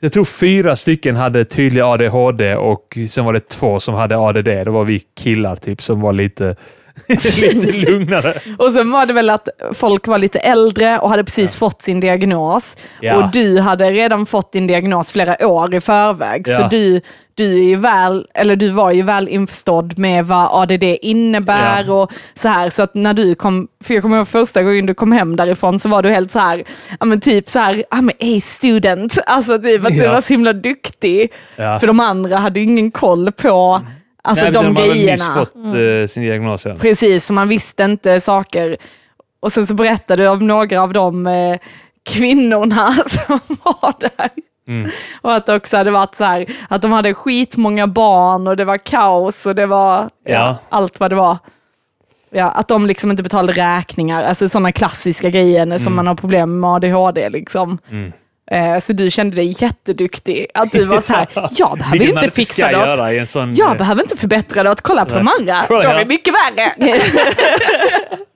jag tror fyra stycken hade tydlig ADHD och sen var det två som hade ADD. Det var vi killar typ som var lite, (laughs) lite lugnare. (laughs) Och sen var det väl att folk var lite äldre och hade precis fått sin diagnos. Ja. Och du hade redan fått din diagnos flera år i förväg. Så Ja. du, du, är ju väl, eller du var ju väl införstådd med vad ADD innebär Ja. och så här. Så att när du kom, för jag kommer ihåg första gången du kom hem därifrån så var du helt så här, ja men typ så här, I'm a student. Alltså typ att du Ja. var så himla duktig. Ja. För de andra hade ingen koll på alltså, Nej, de de hade nyss grejerna. fått eh, sin diagnos. Ja. Precis, så man visste inte saker. Och sen så berättade du om några av de eh, kvinnorna (laughs) som var där. Mm. (laughs) Och att det också hade varit så här, att de hade skitmånga barn och det var kaos och det var ja. Allt vad det var. Ja, att de liksom inte betalade räkningar, alltså sådana klassiska grejer som man har problem med ADHD. Liksom. Mm. Eh, så du kände dig jätteduktig, att du var så här, (laughs) jag behöver inte fixa något. sån... Jag eh, behöver inte förbättra något, kolla på Kolla, de är mycket värre. (laughs)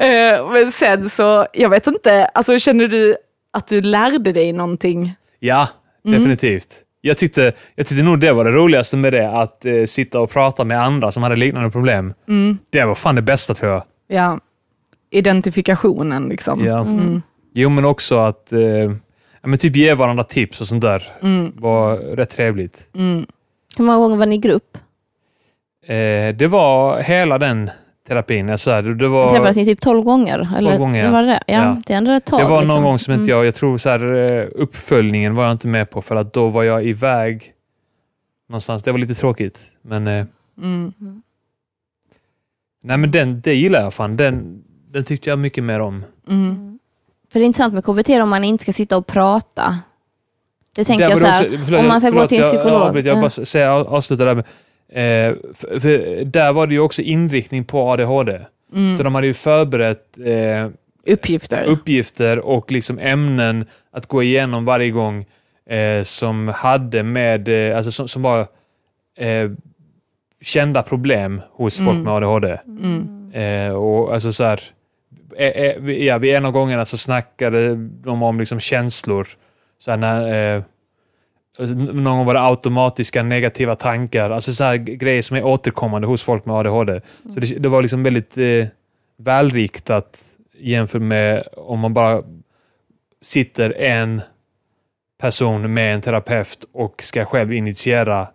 Eh, Men sen så, jag vet inte, alltså känner du att du lärde dig någonting? Ja, Mm. definitivt. Jag tyckte, jag tyckte nog det var det roligaste med det, att eh, sitta och prata med andra som hade liknande problem. Mm. Det var fan det bästa tror jag. Ja, identifikationen liksom. Ja. Mm. Jo, men också att eh, ja, men typ ge varandra tips och sånt där Mm. var rätt trevligt. Mm. Hur många gånger var ni i grupp? Eh, det var hela den terapin. Jag, så här, det, var, Träffades ni typ 12 gånger? Eller, gånger, ja. Var det? Ja, Ja. Det är ändå ett tag. det var någon liksom. gång som inte Mm. jag, jag tror så här, eh, uppföljningen var jag inte med på för att då var jag iväg någonstans. Det var lite tråkigt. Men eh, Mm. nej, men den, det gillar jag fan. Den, den tyckte jag mycket mer om. Mm. För det är intressant med KBT om man inte ska sitta och prata. Det tänker jag så här, också- förlåt, om man ska gå förlåt, till en jag- psykolog. Jag, jag Ja. bara säga, avsluta där med, eh, för, för där var det ju också inriktning på ADHD. Mm. Så de hade ju förberett eh, Uppgifter. uppgifter och liksom ämnen att gå igenom varje gång eh, som hade med, eh, alltså som, som var eh, kända problem hos folk Mm. med ADHD. Mm. Eh, och alltså så här, ja, vid en av gångerna så snackade de om liksom känslor. Så här när, någon gång var det automatiska negativa tankar, alltså så grejer som är återkommande hos folk med ADHD. Så det, det var liksom väldigt eh, välriktat jämfört med om man bara sitter en person med en terapeut och ska själv initiera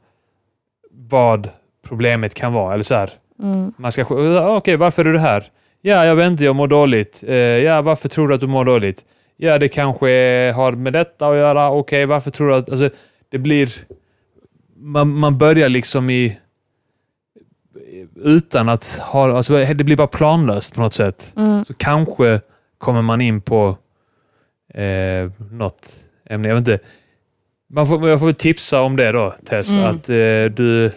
vad problemet kan vara. Eller så här. Mm. Man ska, "Ja, okej, varför är du här? Ja, jag vet inte, jag mår dåligt. Eh, ja, varför tror du att du mår dåligt? Ja, det kanske har med detta att göra. Okej, varför tror du att... Alltså, det blir... Man, man börjar liksom i... Utan att ha... Alltså, det blir bara planlöst på något sätt. Mm. Så kanske kommer man in på eh, något ämne. Jag vet inte. Man får, jag får väl tipsa om det då, Tess. Mm. Att eh, du,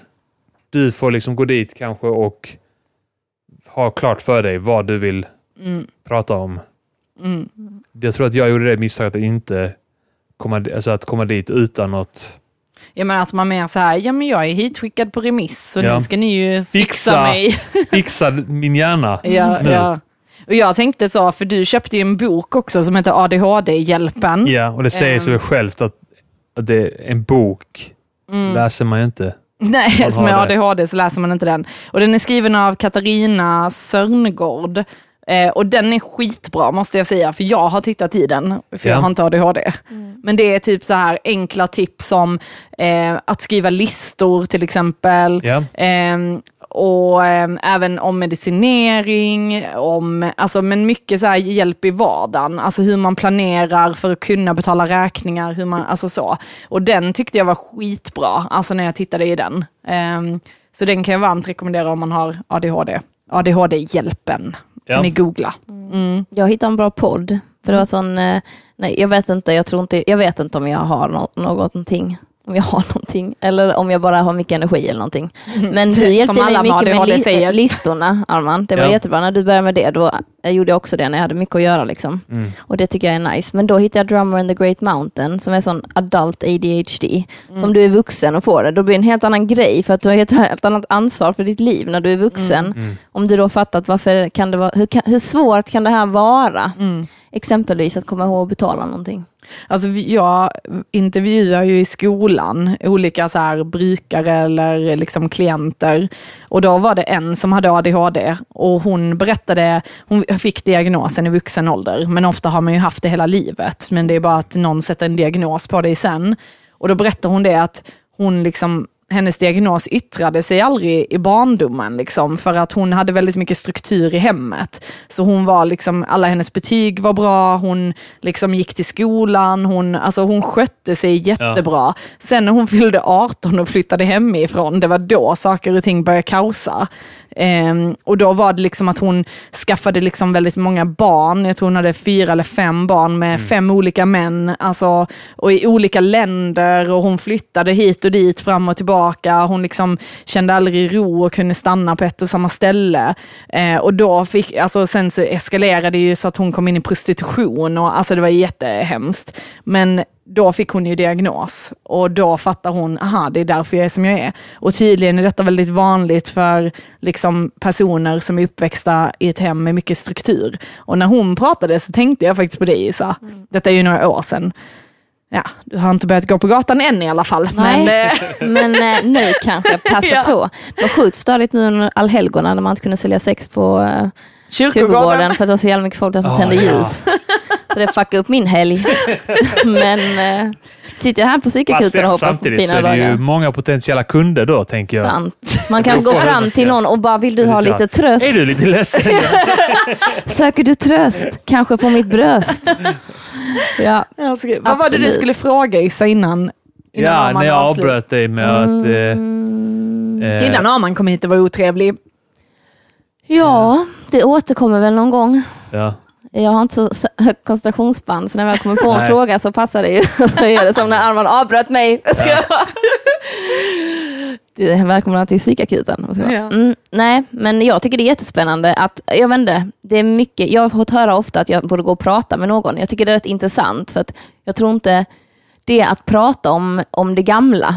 du får liksom gå dit kanske och ha klart för dig vad du vill Mm. prata om. Mm. Jag tror att jag gjorde det misstaget att inte komma, alltså att komma dit utan något. Jag menar att man mer så här, ja men jag är hitskickad på remiss så Ja. nu ska ni ju fixa, Fixa. mig. (laughs) Fixa min hjärna. (laughs) ja, nu. ja. Och jag tänkte så, för du köpte ju en bok också som heter ADHD-hjälpen. Ja, och det säger sig väl självt att, att det är en bok Mm. läser man ju inte. Nej, som är det. ADHD så läser man inte den. Och den är skriven av Katarina Sörngård. Eh, och den är skitbra måste jag säga, för jag har tittat i den, för jag Ja. har inte ADHD. Men det är typ så här enkla tips som eh, att skriva listor till exempel. Ja. Ehm, och ehm, även om medicinering, om, alltså, men mycket så här hjälp i vardagen. Alltså hur man planerar för att kunna betala räkningar. Hur man, alltså så. Och den tyckte jag var skitbra, alltså när jag tittade i den. Ehm, så den kan jag varmt rekommendera om man har ADHD. ADHD-hjälpen Ja. Kan ni googla. Mm. Jag hittade en bra podd. För det var sån, eh, nej jag vet inte, jag tror inte, jag vet inte om jag har no någonting. Om jag har (laughs) någonting, eller om jag bara har mycket energi eller någonting. Men du hjälpte Som alla mig med mycket med li säger. listorna, Arman. Det var Ja. jättebra. När du började med det, då jag gjorde jag också det när jag hade mycket att göra. Liksom. Mm. Och det tycker jag är nice. Men då hittade jag Drummer in the Great Mountain, som är sån adult ADHD. Mm. Som du är vuxen och får det. Då blir det en helt annan grej, för att du har ett helt annat ansvar för ditt liv när du är vuxen. Mm. Om du då fattat varför kan det vara, hur, hur svårt kan det här vara? Exempelvis att komma ihåg att betala någonting. Alltså jag intervjuar ju i skolan olika så här brukare eller liksom klienter och då var det en som hade ADHD och hon berättade, hon fick diagnosen i vuxen ålder, men ofta har man ju haft det hela livet, men det är bara att någon sätter en diagnos på dig sen. Och då berättar hon det att hon liksom hennes diagnos yttrade sig aldrig i barndomen, liksom, för att hon hade väldigt mycket struktur i hemmet. Så hon var liksom, alla hennes betyg var bra, hon liksom gick till skolan, hon, alltså hon skötte sig jättebra. Sen när hon fyllde 18 och flyttade hemifrån, det var då saker och ting började kaosa. Ehm, och då var det liksom att hon skaffade liksom väldigt många barn. Jag tror hon hade fyra eller fem barn med fem olika män. Alltså, och i olika länder och hon flyttade hit och dit fram och tillbaka. Hon liksom kände aldrig ro och kunde stanna på ett och samma ställe. Eh, och då fick, alltså sen så eskalerade det ju så att hon kom in i prostitution och alltså det var jättehemskt. Men då fick hon ju diagnos och då fattar hon, aha det är därför jag är som jag är. Och tydligen är detta väldigt vanligt för liksom, personer som är uppväxta i ett hem med mycket struktur. Och när hon pratade så tänkte jag faktiskt på dig Isa. Detta är ju några år sedan. Ja, du har inte börjat gå på gatan än i alla fall. Nej. Men, eh, (laughs) Men eh, nu kanske jag passar (laughs) Ja. på. Det var sjukt störigt nu under allhelgona när man inte kunde sälja sex på eh, kyrkogården kyrkogården. för att det var så jävla mycket folk där som Ah, tände ja. ljus. Så det fuckade upp min helg. (laughs) Men eh, sitter jag här på psykakuten och hoppas på samtidigt så fina är det ju dagar. många potentiella kunder då, tänker jag. Sant. Man kan (laughs) gå fram till någon och bara, vill du ha lite tröst? Är du lite ledsen? (laughs) Söker du tröst? Kanske på mitt bröst? Ja. Jag ska, vad var det du Absolut. skulle fråga Isa innan? innan ja, Arman när jag avslut- avbröt dig med att... Mm. Eh, eh, Innan Arman kom hit och var otrevlig. ja, det återkommer väl någon gång. ja. Jag har inte så högt koncentrationsspann, så när jag kommer på en fråga så passar det ju. (laughs) Så är det som när Arman avbröt mig. Det är välkomna till psykakuten. Ja. Mm, nej, men jag tycker det är jättespännande att, jag vet inte, det är mycket, jag har fått höra ofta att jag borde gå och prata med någon. Jag tycker det är rätt intressant för att jag tror inte det är att prata om, om det gamla,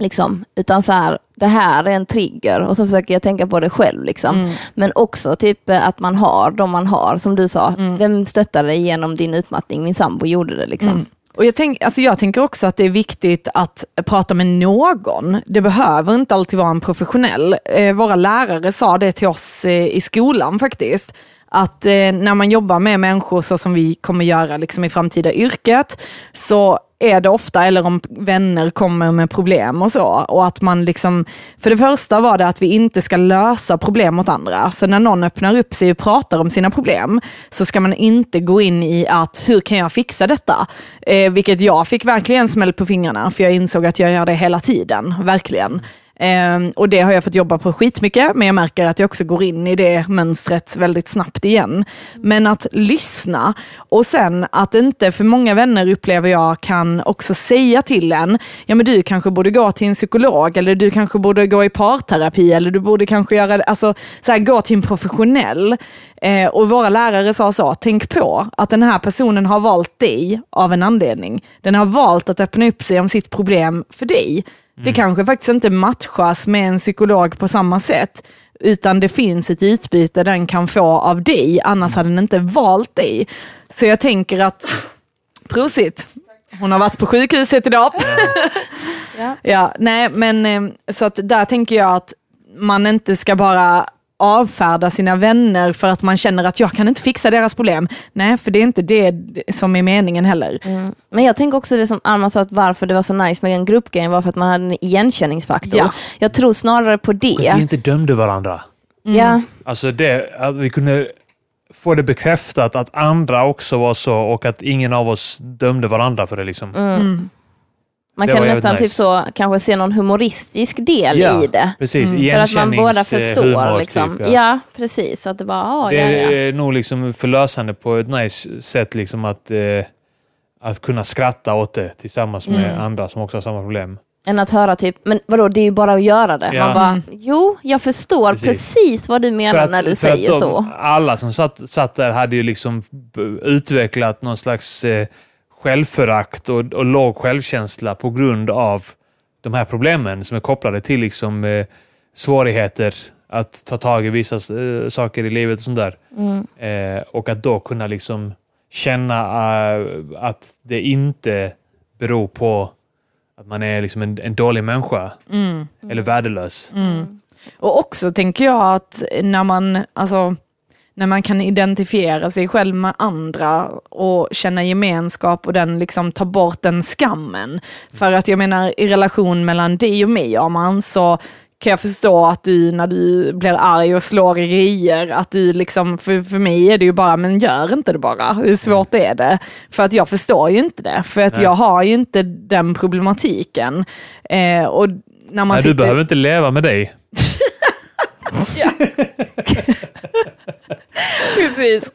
liksom, utan så här, det här är en trigger och så försöker jag tänka på det själv. Liksom. Men också typ eh, att man har de man har, som du sa, vem stöttade dig genom din utmattning? Min sambo gjorde det. Liksom. Och jag, tänk, alltså jag tänker också att det är viktigt att prata med någon. Det behöver inte alltid vara en professionell. Eh, våra lärare sa det till oss eh, i skolan faktiskt. Att eh, när man jobbar med människor så som vi kommer göra liksom i framtida yrket, så är det ofta, eller om vänner kommer med problem och så. Och att man liksom, för det första var det att vi inte ska lösa problem åt andra. Så när någon öppnar upp sig och pratar om sina problem, så ska man inte gå in i att, hur kan jag fixa detta? Eh, vilket jag fick verkligen smäll på fingrarna, för jag insåg att jag gör det hela tiden, verkligen. Ehm, och det har jag fått jobba på skitmycket, men jag märker att jag också går in i det mönstret väldigt snabbt igen. Men att lyssna och sen att inte, för många vänner upplever jag kan också säga till en, ja men du kanske borde gå till en psykolog eller du kanske borde gå i parterapi eller du borde kanske göra, alltså så här, gå till en professionell. Eh, och våra lärare sa så, tänk på att den här personen har valt dig av en anledning. Den har valt att öppna upp sig om sitt problem för dig. Det kanske faktiskt inte matchas med en psykolog på samma sätt, utan det finns ett utbyte den kan få av dig, annars hade den inte valt dig. Så jag tänker att, prosit, hon har varit på sjukhuset idag. Ja. (laughs) Ja, nej men eh, så att där tänker jag att man inte ska bara avfärda sina vänner för att man känner att jag kan inte fixa deras problem. Nej, för det är inte det som är meningen heller. Mm. Men jag tänker också det som Alma sa, att varför det var så nice med en gruppgrej var för att man hade en igenkänningsfaktor. Ja. Jag tror snarare på Att vi det. inte dömde varandra. Ja. Alltså det, att vi kunde få det bekräftat att andra också var så och att ingen av oss dömde varandra för det. Liksom. Mm. Man Det kan nästan typ nice. så, kanske se någon humoristisk del Ja, i det. Precis, För att man båda förstår. igenkänningshumor, liksom. typ, ja. precis. Att det bara, ah, Det ja, ja. är nog liksom förlösande på ett nice sätt liksom att, eh, att kunna skratta åt det tillsammans med Mm. andra som också har samma problem. Än att höra typ, men vadå, det är ju bara att göra det. Ja. Man bara, jo, jag förstår Precis. precis, vad du menar när du säger de, så. Alla som satt, satt där hade ju liksom utvecklat någon slags eh, självförakt och, och låg självkänsla på grund av de här problemen som är kopplade till liksom, eh, svårigheter att ta tag i vissa eh, saker i livet och sånt där. Mm. Eh, och att då kunna liksom känna eh, att det inte beror på att man är liksom en, en dålig människa Mm. eller värdelös. Och också tänker jag att när man, alltså, när man kan identifiera sig själv med andra och känna gemenskap och den liksom tar bort den skammen. För att jag menar i relation mellan dig och mig, Arman, så kan jag förstå att du när du blir arg och slår i grejer, att du liksom, för, för mig är det ju bara, men gör inte det bara. Hur svårt är det? För att jag förstår ju inte det, för att Nej. jag har ju inte den problematiken. Eh, och när man Nej, sitter... du behöver inte leva med dig. (laughs) (laughs) (laughs) Precis.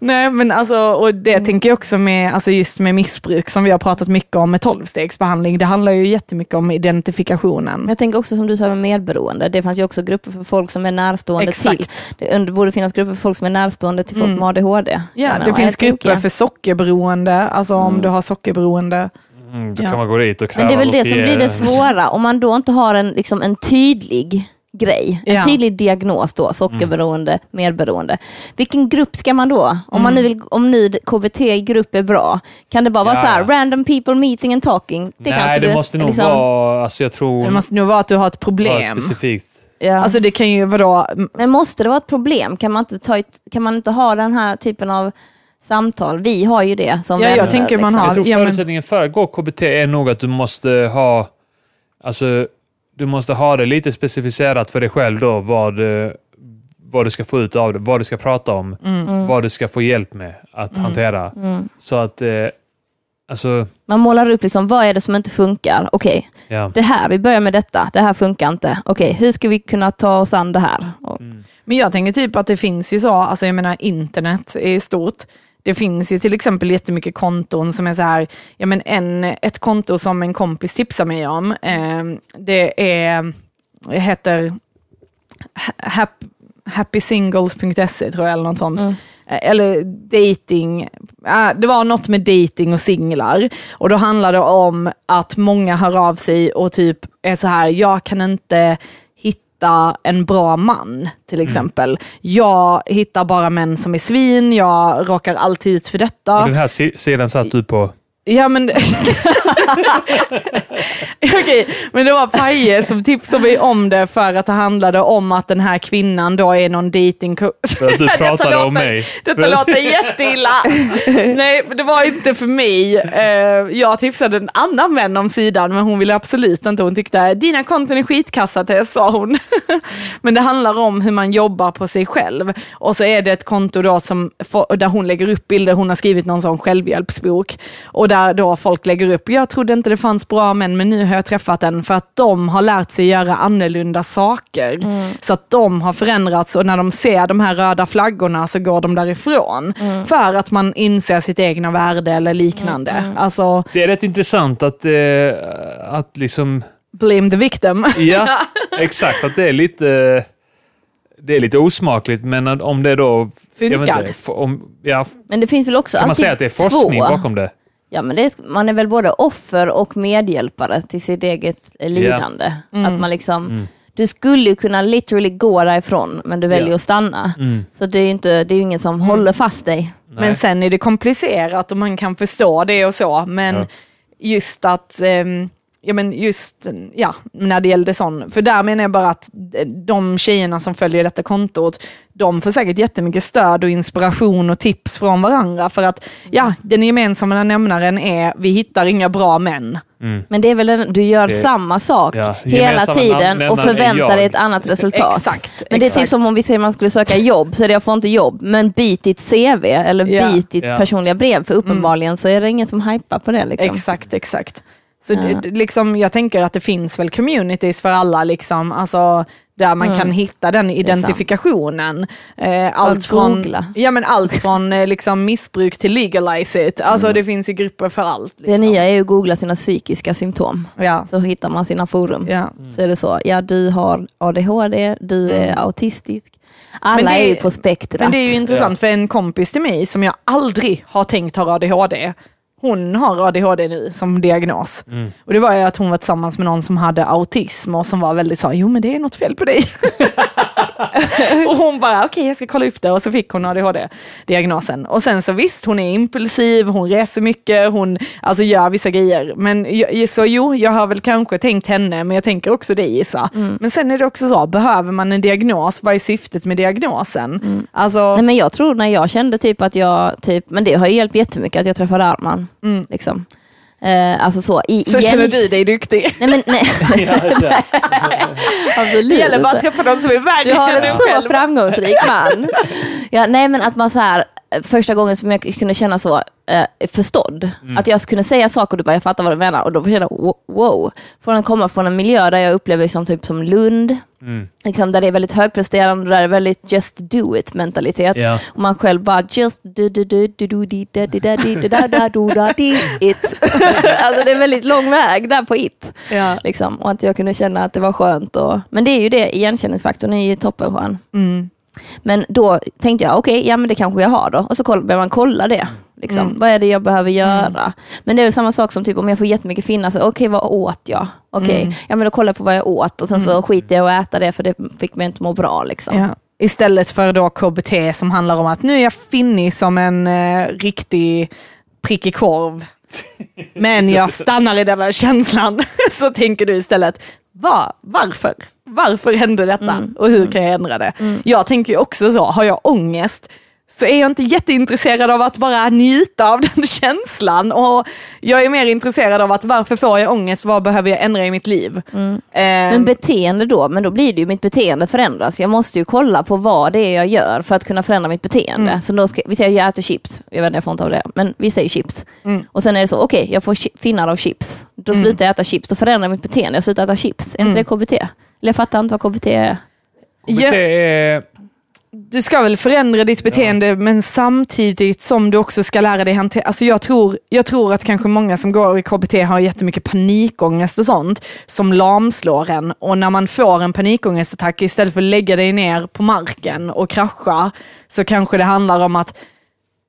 Nej men alltså, och det tänker jag också med, alltså just med missbruk som vi har pratat mycket om med tolvstegsbehandling. Det handlar ju jättemycket om identifikationen. Jag tänker också som du sa med medberoende, det fanns ju också grupper för folk som är närstående Exakt. till. Det borde finnas grupper för folk som är närstående till folk Mm. med ADHD. Ja, det finns grupper för sockerberoende, alltså om du har sockerberoende. Mm, då Ja. kan man gå dit och kräva Men det är väl det som blir det (laughs) svåra, om man då inte har en, liksom, en tydlig grej, en Ja. tydlig diagnos då, sockerberoende, medberoende. Vilken grupp ska man då? Om, man nu vill, om nu KBT-grupp är bra, kan det bara vara Ja. så här, random people meeting and talking? Det Nej, det du- måste nog liksom- vara, alltså jag tror, Det måste nog vara att du har ett problem. specifikt. Ja. Alltså det kan ju vadå, Men måste det vara ett problem? Kan man inte, ta ett, kan man inte ha den här typen av samtal? Vi har ju det som Ja, jag vänner, tänker man liksom. har- Jag tror ja, men- förutsättningen för att gå KBT är nog att du måste ha, alltså du måste ha det lite specificerat för dig själv då vad, eh, vad du ska få ut av det, vad du ska prata om, Mm. vad du ska få hjälp med att hantera. Så att, eh, alltså, Man målar upp liksom, vad är det som inte funkar? Okej, ja. det här, vi börjar med detta, det här funkar inte. Okej, hur ska vi kunna ta oss an det här? Och, Men jag tänker typ att det finns ju så, alltså jag menar internet är stort. Det finns ju till exempel jättemycket konton som är så här, ja men en, ett konto som en kompis tipsar mig om, eh, det är, det heter hap, happysingles.se tror jag eller något sånt. Eh, Eller dating, det var något med dating och singlar. Och då handlar det om att många hör av sig och typ är så här, jag kan inte hitta en bra man till exempel. Jag hittar bara män som är svin, jag råkar alltid ut för detta. Den här si- sidan satt du på. Ja men... (laughs) Okej, men det var Paje som tipsade mig om det för att det handlade om att den här kvinnan då är någon dating För att du (laughs) Detta pratade om mig. Detta låter jätteilla. (laughs) Nej, det var inte för mig. Eh, Jag tipsade en annan vän om sidan, men hon ville absolut inte. Hon tyckte, dina konton är skitkassa Tess, sa hon. Men det handlar om hur man jobbar på sig själv. Och så är det ett konto då som, där hon lägger upp bilder, hon har skrivit någon sån självhjälpsbok. Och där då folk lägger upp, jag trodde inte det fanns bra män, men nu har jag träffat en för att de har lärt sig göra annorlunda saker. Så att de har förändrats och när de ser de här röda flaggorna så går de därifrån. För att man inser sitt egna värde eller liknande. Alltså, Det är rätt intressant att, eh, att liksom, blame the victim. ja, (laughs) (laughs) exakt, att det är lite, det är lite osmakligt, men om det då... jag vet Funkar. inte, om, ja, men det finns väl också kan man säga att det är forskning två. bakom det? Ja, men det är, man är väl både offer och medhjälpare till sitt eget eh, lidande. Att man liksom, Du skulle ju kunna literally gå därifrån, men du väljer Ja. att stanna. Mm. Så det är ju inte, det är ju ingen som håller fast dig. Nej. Men sen är det komplicerat och man kan förstå det och så. Men Ja. just att, ehm, ja men just, ja, när det gällde sån, för där menar jag bara att de tjejerna som följer detta kontot, de får säkert jättemycket stöd och inspiration och tips från varandra. För att, ja, den gemensamma nämnaren är, vi hittar inga bra män. Men det är väl en, du gör Det- samma sak Ja, hela tiden och förväntar dig ett annat resultat. Exakt, Men det är exakt. typ som om vi säger att man skulle söka jobb, så är det jag får inte jobb, men byt ditt CV eller Ja. byt ditt Ja. personliga brev, för uppenbarligen så är det ingen som hypar på det. Liksom. Exakt, exakt. Så Ja. det, liksom, jag tänker att det finns väl communities för alla, liksom, alltså, där man kan hitta den identifikationen. Eh, allt, från, ja, men allt från eh, liksom, missbruk till legalize it. Alltså det finns ju grupper för allt. Det Liksom. nya är ju att googla sina psykiska symptom, Ja. så hittar man sina forum. Ja. Så är det så, ja du har ADHD, du är autistisk. Alla Men det- är ju på spektrat. Men det är ju intressant för en kompis till mig som jag aldrig har tänkt har ADHD, hon har ADHD nu som diagnos. Och det var ju att hon var tillsammans med någon som hade autism och som var väldigt så, jo men det är något fel på dig. (laughs) (laughs) och hon bara, okej jag ska kolla upp det och så fick hon ADHD-diagnosen. Och sen så visst, hon är impulsiv, hon reser mycket, hon alltså, gör vissa grejer. Men så jo, jag har väl kanske tänkt henne, men jag tänker också dig Issa. Men sen är det också så, behöver man en diagnos, vad är syftet med diagnosen? Alltså, Nej, men jag tror när jag kände typ att jag, typ, men det har ju hjälpt jättemycket att jag träffade Arman. Mm. Liksom. Eh, alltså så, i, så igen- känner du dig duktig. Nej men nej, (laughs) (laughs) Det gäller bara att träffa någon som är värre du har en så själv. framgångsrik man. Ja, nej men att man så här, första gången som jag kunde känna så eh, förstådd, att jag kunde säga saker och du bara, jag fattar vad du menar och då kände jag wo- wow. Från att komma från en miljö där jag upplever som typ som Lund, Mm. liksom, där det är väldigt högpresterande, där det är väldigt just do it mentalitet. Ja. Och man själv bara just do do do do do di da di da di da da do da di it. (laughs) Alltså det är en väldigt lång väg där på it. Ja. Liksom. Och att jag kunde känna att det var skönt. Och, men det är ju det, igenkänningsfaktorn är ju toppenskön. Mm. Men då tänkte jag, okej, ja men det kanske jag har då. Och så behöver man kolla det. Liksom. Mm. Vad är det jag behöver göra? Men det är väl samma sak som typ om jag får jättemycket finnar, så okej vad åt jag? Okej, Mm. ja men då kollar jag på vad jag åt och sen så skiter jag att äta det för det fick mig inte må bra. Liksom. Ja. Istället för då KBT som handlar om att nu är jag finnig som en eh, riktig prickig korv. Men (laughs) jag stannar i den här känslan. (laughs) Så tänker du istället, Va, varför? Varför hände detta? Mm. Och hur kan jag ändra det? Jag tänker ju också så, har jag ångest så är jag inte jätteintresserad av att bara njuta av (laughs) den känslan. Och jag är mer intresserad av att varför får jag ångest? Vad behöver jag ändra i mitt liv? Mm. Ehm, Men beteende då, men då blir det ju mitt beteende förändras. Jag måste ju kolla på vad det är jag gör för att kunna förändra mitt beteende. Mm. Så då ska, vi säger jag äter chips, jag vet inte, jag får inte av det, men vi säger chips. Mm. Och sen är det så, okej, jag får finnar av chips. Då slutar jag äta chips, då förändrar jag mitt beteende, jag slutar äta chips. Är inte Mm. det KBT? Eller jag fattar inte vad KBT är. KBT Ja. är... Du ska väl förändra ditt beteende men samtidigt som du också ska lära dig hantera, alltså jag tror, jag tror att kanske många som går i KBT har jättemycket panikångest och sånt som lamslår en och när man får en panikångestattack istället för att lägga dig ner på marken och krascha så kanske det handlar om att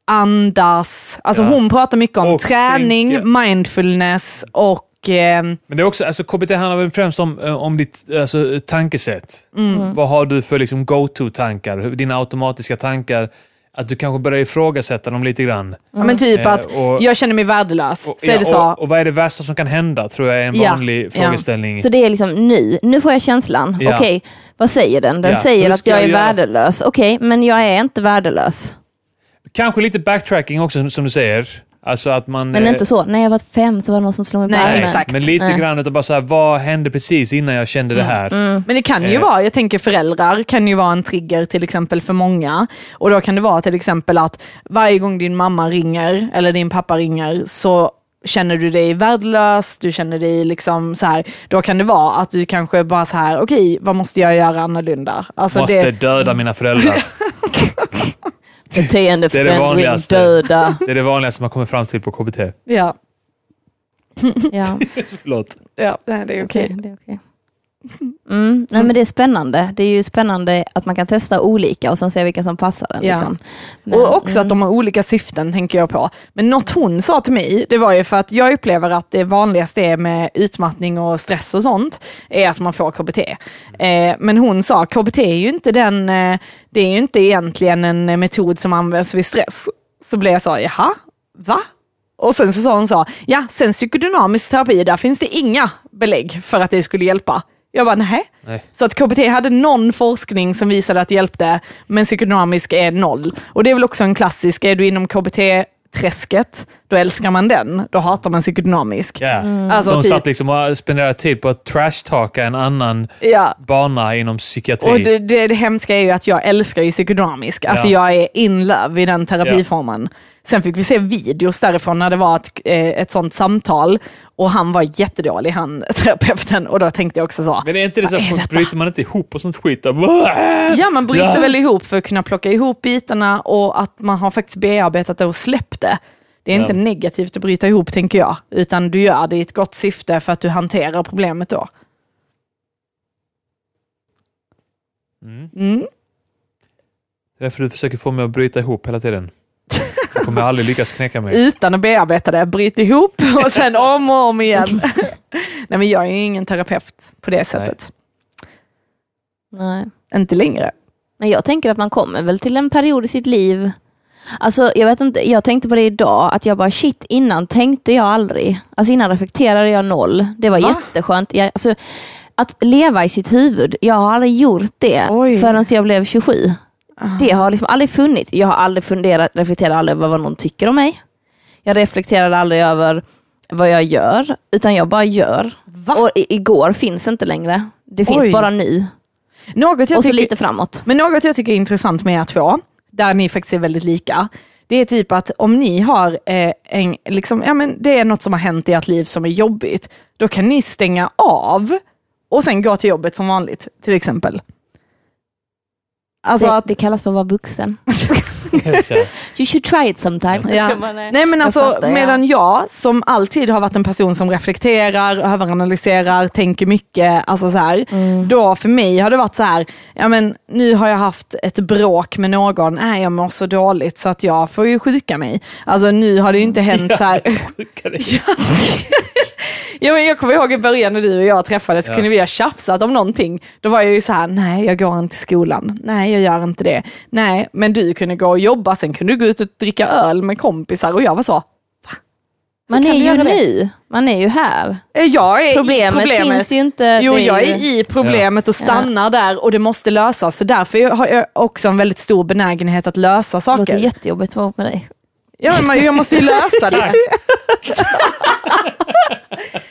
andas, alltså Ja. hon pratar mycket om Och träning, tänka. mindfulness och eh, Men det är också, alltså KBT handlar väl främst om, eh, om ditt alltså, tankesätt. Mm. Vad har du för liksom, go-to-tankar? Dina automatiska tankar. Att du kanske börjar ifrågasätta dem lite grann. ja, men typ Eh, att och- jag känner mig värdelös. Och, så ja, det så. och, och vad är det värsta som kan hända, tror jag är en Ja, vanlig ja. frågeställning. Så det är liksom nu, nu får jag känslan. Ja. Okej, vad säger den? Den Ja, säger att jag jag är göra? värdelös. Okej, men jag är inte värdelös. Kanske lite backtracking också, som du säger. Alltså att man... Men eh, inte så, när jag var fem så var det någon som slog mig på Nej, armen. exakt. Men lite Nej. grann utav bara så här, vad hände precis innan jag kände det här? Mm. Men det kan ju Eh. vara, jag tänker föräldrar kan ju vara en trigger till exempel för många. Och då kan det vara till exempel att varje gång din mamma ringer eller din pappa ringer så känner du dig värdelös, du känner dig liksom så här, då kan det vara att du kanske bara så här, okej, vad måste jag göra annorlunda? Alltså Måste det, döda mina föräldrar. (laughs) Beteendeförändring, vanligaste. döda. Det är det vanligaste man kommer fram till på KBT. ja, (laughs) Ja, (laughs) Förlåt. ja, nej, det är okej. det är okej. Mm, nej men det är spännande. Det är ju spännande att man kan testa olika och sen se vilka som passar en. Ja. Liksom. Men, Och också mm. att de har olika syften tänker jag på. Men något hon sa till mig, det var ju för att jag upplever att det vanligaste är med utmattning och stress och sånt, är att man får KBT. Eh, men hon sa, KBT är ju inte den, eh, det är ju inte egentligen en metod som används vid stress. Så blev jag så, jaha, va? Och sen så sa hon så, ja, sen psykodynamisk terapi, där finns det inga belägg för att det skulle hjälpa. Jag bara, nej. Nej. Så att KBT hade någon forskning som visade att det hjälpte, men psykodynamisk är noll. Och det är väl också en klassisk, är du inom KBT-träsket, då älskar man den, då hatar man psykodynamisk. Ja. Alltså De typ, satt liksom och spenderade tid på att trashtalka en annan ja. bana inom psykiatri. Och det, det, det hemska är ju att jag älskar ju psykodynamisk. Alltså Ja. jag är in love i den terapiformen. Sen fick vi se videos därifrån när det var ett, eh, ett sånt samtal och han var jättedålig, han (laughs) terapeuten. Och då tänkte jag också så, Men är inte det så är bryter man inte ihop och sånt skit? Ja, man bryter Ja. väl ihop för att kunna plocka ihop bitarna och att man har faktiskt bearbetat det och släppt det. Det är Ja. inte negativt att bryta ihop tänker jag, utan du gör det i ett gott syfte för att du hanterar problemet då. Mm. Mm. Det är därför du försöker få mig att bryta ihop hela tiden. Jag kommer aldrig lyckas knäcka mig. Utan att bearbeta det, bryt ihop och sen om och om igen. (laughs) Nej men jag är ju ingen terapeut på det sättet. Nej. inte längre. Men jag tänker att man kommer väl till en period i sitt liv Alltså jag vet inte, jag tänkte på det idag, att jag bara shit, innan tänkte jag aldrig. Alltså innan reflekterade jag noll. Det var Va? jätteskönt. Jag, alltså, att leva i sitt huvud, jag har aldrig gjort det Oj. förrän jag blev 27. Det har liksom aldrig funnits. Jag har aldrig funderat, reflekterat aldrig över vad någon tycker om mig. Jag reflekterade aldrig över vad jag gör, utan jag bara gör. Va? Och igår finns inte längre. Det finns Oj. bara nu. Något jag och så tycker, lite framåt. Men något jag tycker är intressant med er två, där ni faktiskt är väldigt lika, det är typ att om ni har eh, en, liksom, ja men det är något som har hänt i ert liv som är jobbigt, då kan ni stänga av och sen gå till jobbet som vanligt, till exempel. Alltså det, att, det kallas för att vara vuxen. (laughs) You should try it sometime. Ja. Nej men jag alltså fattar, ja. medan jag som alltid har varit en person som reflekterar, överanalyserar, tänker mycket, alltså så här, Mm. då för mig har det varit så här, ja men nu har jag haft ett bråk med någon, nej jag mår så dåligt så att jag får ju sjuka mig. Alltså nu har det ju inte hänt så här. (laughs) Ja, men jag kommer ihåg i början när du och jag träffades så Ja. kunde vi ha tjafsat om någonting. Då var jag ju så här, nej jag går inte till skolan, nej jag gör inte det. Nej, men du kunde gå och jobba, sen kunde du gå ut och dricka öl med kompisar och jag var så, Man kan är ju nu, man är ju här. "Eh, jag är Problemet, i problemet. finns ju inte. Jo, är jag är i problemet och stannar där och det måste lösas. Så därför har jag också en väldigt stor benägenhet att lösa Det låter saker. jättejobbigt att vara ihop med dig. Ja, men jag måste ju lösa det. (laughs)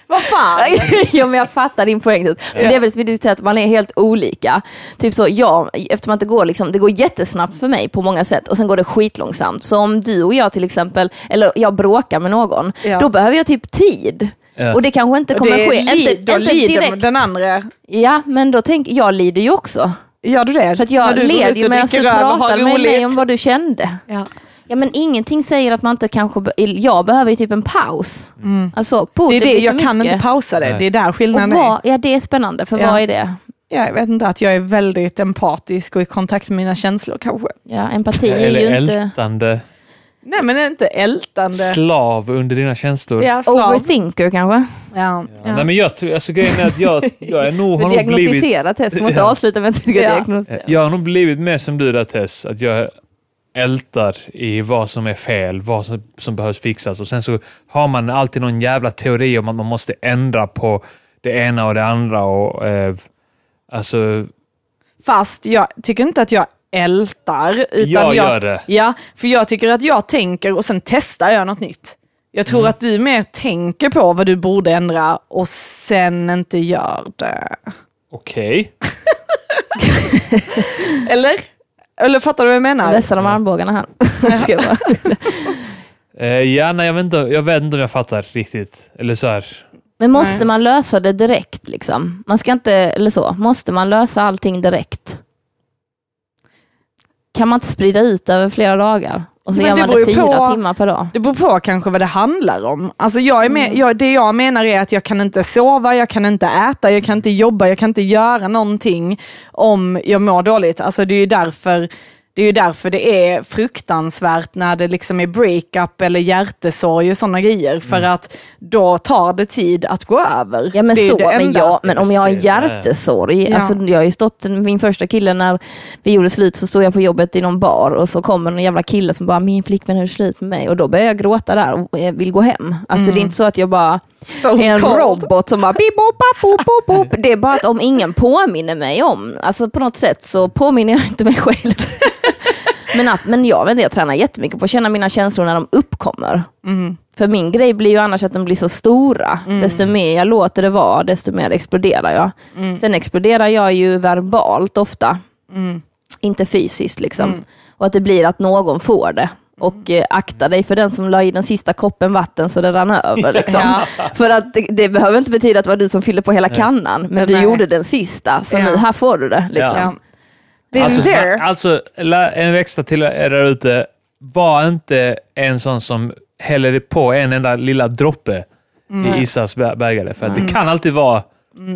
Vad fan? (laughs) ja, men jag fattar din poäng. Men Det är väl som vi diskuterat, att man är helt olika. Typ så, ja, eftersom att det går, liksom, det går jättesnabbt för mig på många sätt och sen går det skitlångsamt. Så om du och jag till exempel, eller jag bråkar med någon, Ja. då behöver jag typ tid. Ja. Och det kanske inte kommer Det ske. li- Inte, då inte lider direkt. den andra. Ja, men då tänker jag lider ju också. Gör du det? För att jag du går led ut ju medan du pratade med mig om vad du kände. Ja. Ja men ingenting säger att man inte kanske, be- jag behöver ju typ en paus. Alltså, på, Det är det, jag kan inte pausa det. Nej. Det är där skillnaden är. vad, ja det är spännande, för Ja. vad är det? Ja, jag vet inte, att jag är väldigt empatisk och i kontakt med mina känslor kanske. Ja, empati är Eller ju inte... ältande Nej men inte ältande. slav under dina känslor. Ja, slav. Overthinker kanske? Ja, ja. Nej, men jag, tror, alltså, grejen är att jag, jag är nog, har nog blivit, Diagnostiserat Tess, måste Ja. avsluta med att vi ska Ja. diagnostisera. jag har nog blivit mer som du där Tess, att jag ältar i vad som är fel, vad som, som behövs fixas och sen så har man alltid någon jävla teori om att man måste ändra på det ena och det andra och eh, alltså, Fast jag tycker inte att jag ältar. Utan jag jag, gör det. Ja, för jag tycker att jag tänker och sen testar jag något nytt. Jag tror Mm. att du mer tänker på vad du borde ändra och sen inte gör det. Okej. (laughs) Eller? Eller fattar du vad jag menar? Vässa de armbågarna här. Ska jag bara- (laughs) Eh, ja, nej, jag vet, inte, jag vet inte om jag fattar riktigt. Eller så här. Men måste Nej. man lösa det direkt liksom? Man ska inte, eller så, måste man lösa allting direkt? Kan man inte sprida ut över flera dagar? Och så Men gör det man det ju fyra på- timmar per dag? Det beror på kanske vad det handlar om. Alltså jag är med, Mm. jag, det jag menar är att jag kan inte sova, jag kan inte äta, jag kan inte jobba, jag kan inte göra någonting om jag mår dåligt. Alltså det är ju därför det är ju därför det är fruktansvärt när det liksom är breakup eller hjärtesorg och sådana grejer. För att då tar det tid att gå över. Ja men det så, men, jag, men om jag har det. hjärtesorg, Ja. alltså, jag har ju stått, min första kille när vi gjorde slut så stod jag på jobbet i någon bar och så kommer en jävla kille som bara, min flickvän är slut med mig och då börjar jag gråta där och eh, vill gå hem. Alltså det är inte så att jag bara Stone en cold. robot som bara bip, bop, bop, bop, bop. (laughs) Det är bara att om ingen påminner mig om, alltså på något sätt så påminner jag inte mig själv. (laughs) men, att, men jag vet inte, jag tränar jättemycket på att känna mina känslor när de uppkommer. Mm. För min grej blir ju annars att de blir så stora. Desto mer jag låter det vara, desto mer exploderar jag. Sen exploderar jag ju verbalt ofta, Mm. inte fysiskt liksom. Och att det blir att någon får det. Och eh, akta dig för den som la i den sista koppen vatten så det rann över. Liksom. (laughs) Ja. För att det, det behöver inte betyda att det var du som fyllde på hela kannan, men du Nej. gjorde den sista, så Ja. nu här får du det. Liksom. Ja. Been Alltså, there. alltså, en extra till er där ute. Var inte en sån som häller på en enda lilla droppe Mm. i Isas bä- bägare. För att det kan alltid vara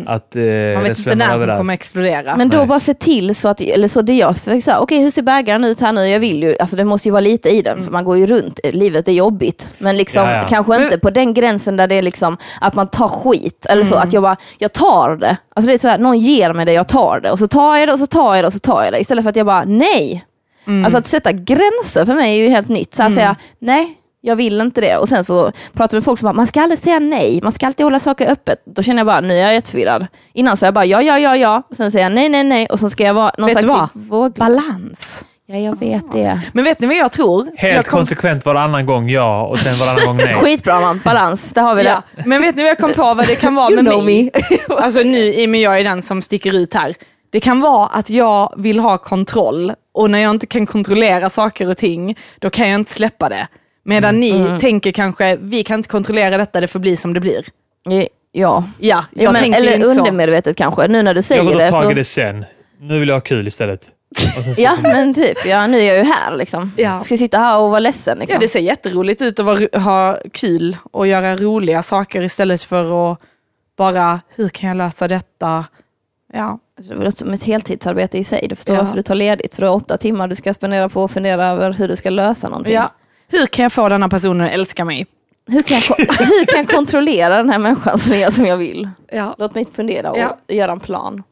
Att eh, Man vet inte när över hon där. kommer explodera. Men då Nej. bara se till så att, eller så det jag okej hur ser bägaren ut här nu? Jag vill ju, alltså det måste ju vara lite i den för man går ju runt, livet är jobbigt. Men liksom Ja, ja. kanske inte på den gränsen där det är liksom att man tar skit eller så, att jag bara, jag tar det. Alltså det är så här, någon ger mig det, jag tar det och så tar jag det och så tar jag det och så tar jag det. Istället för att jag bara, nej. Alltså att sätta gränser för mig är ju helt nytt. Så här säga, nej. Jag vill inte det. Och sen så pratar jag med folk som bara, man ska aldrig säga nej, man ska alltid hålla saker öppet. Då känner jag bara, nu är jag jätteförvirrad. Innan så jag bara, ja, ja, ja, ja. Och sen säger jag nej, nej, nej. Och sen ska jag vara någon Vet du slags vad? våg... Balans. Ja, jag vet det. Men vet ni vad jag tror? Helt jag kom- konsekvent varannan gång ja och sen varannan gång nej. (laughs) Skitbra man, balans, där har vi Ja. det. Men vet ni vad jag kom på vad det kan vara (laughs) You med mig? (laughs) Alltså nu i och med jag är den som sticker ut här. Det kan vara att jag vill ha kontroll och när jag inte kan kontrollera saker och ting, då kan jag inte släppa det. Medan ni tänker kanske, vi kan inte kontrollera detta, det får bli som det blir. Ja, Ja, jag ja men, tänker eller inte så. undermedvetet kanske, nu när du Jag säger det. ta tag Så... i det sen. Nu vill jag ha kul istället. Så- Ja, men typ, ja, nu är jag ju här liksom. Ja. Ska jag sitta här och vara ledsen liksom. Ja, det ser jätteroligt ut att vara, ha kul och göra roliga saker istället för att bara, hur kan jag lösa detta? Ja, Det låter som ett heltidsarbete i sig. Du förstår Ja. varför du tar ledigt, för du har åtta timmar du ska spendera på att fundera över hur du ska lösa någonting. ja. Hur kan jag få denna personen att älska mig? Hur, kan jag, (laughs) hur kan jag kontrollera den här människan som är som jag vill? Ja. Låt mig fundera och Ja. göra en plan.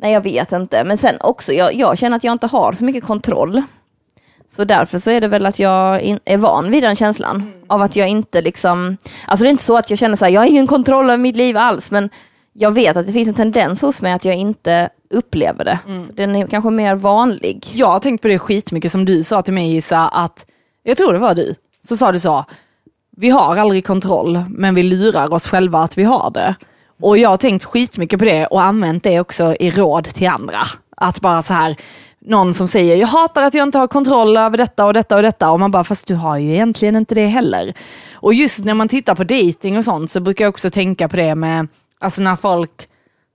Nej, jag vet inte. Men sen också, jag, jag känner att jag inte har så mycket kontroll. Så därför så är det väl att jag in, är van vid den känslan. Av att jag inte liksom, alltså det är inte så att jag känner så här, jag har ingen kontroll över mitt liv alls, men jag vet att det finns en tendens hos mig att jag inte upplever det. Så den är kanske mer vanlig. Jag har tänkt på det skitmycket som du sa till mig Issa, att, jag tror det var du, så sa du så, vi har aldrig kontroll, men vi lurar oss själva att vi har det. Och jag har tänkt skitmycket på det och använt det också i råd till andra. Att bara så här, någon som säger, jag hatar att jag inte har kontroll över detta och detta och detta. Och man bara, fast du har ju egentligen inte det heller. Och just när man tittar på dating och sånt så brukar jag också tänka på det med, alltså när folk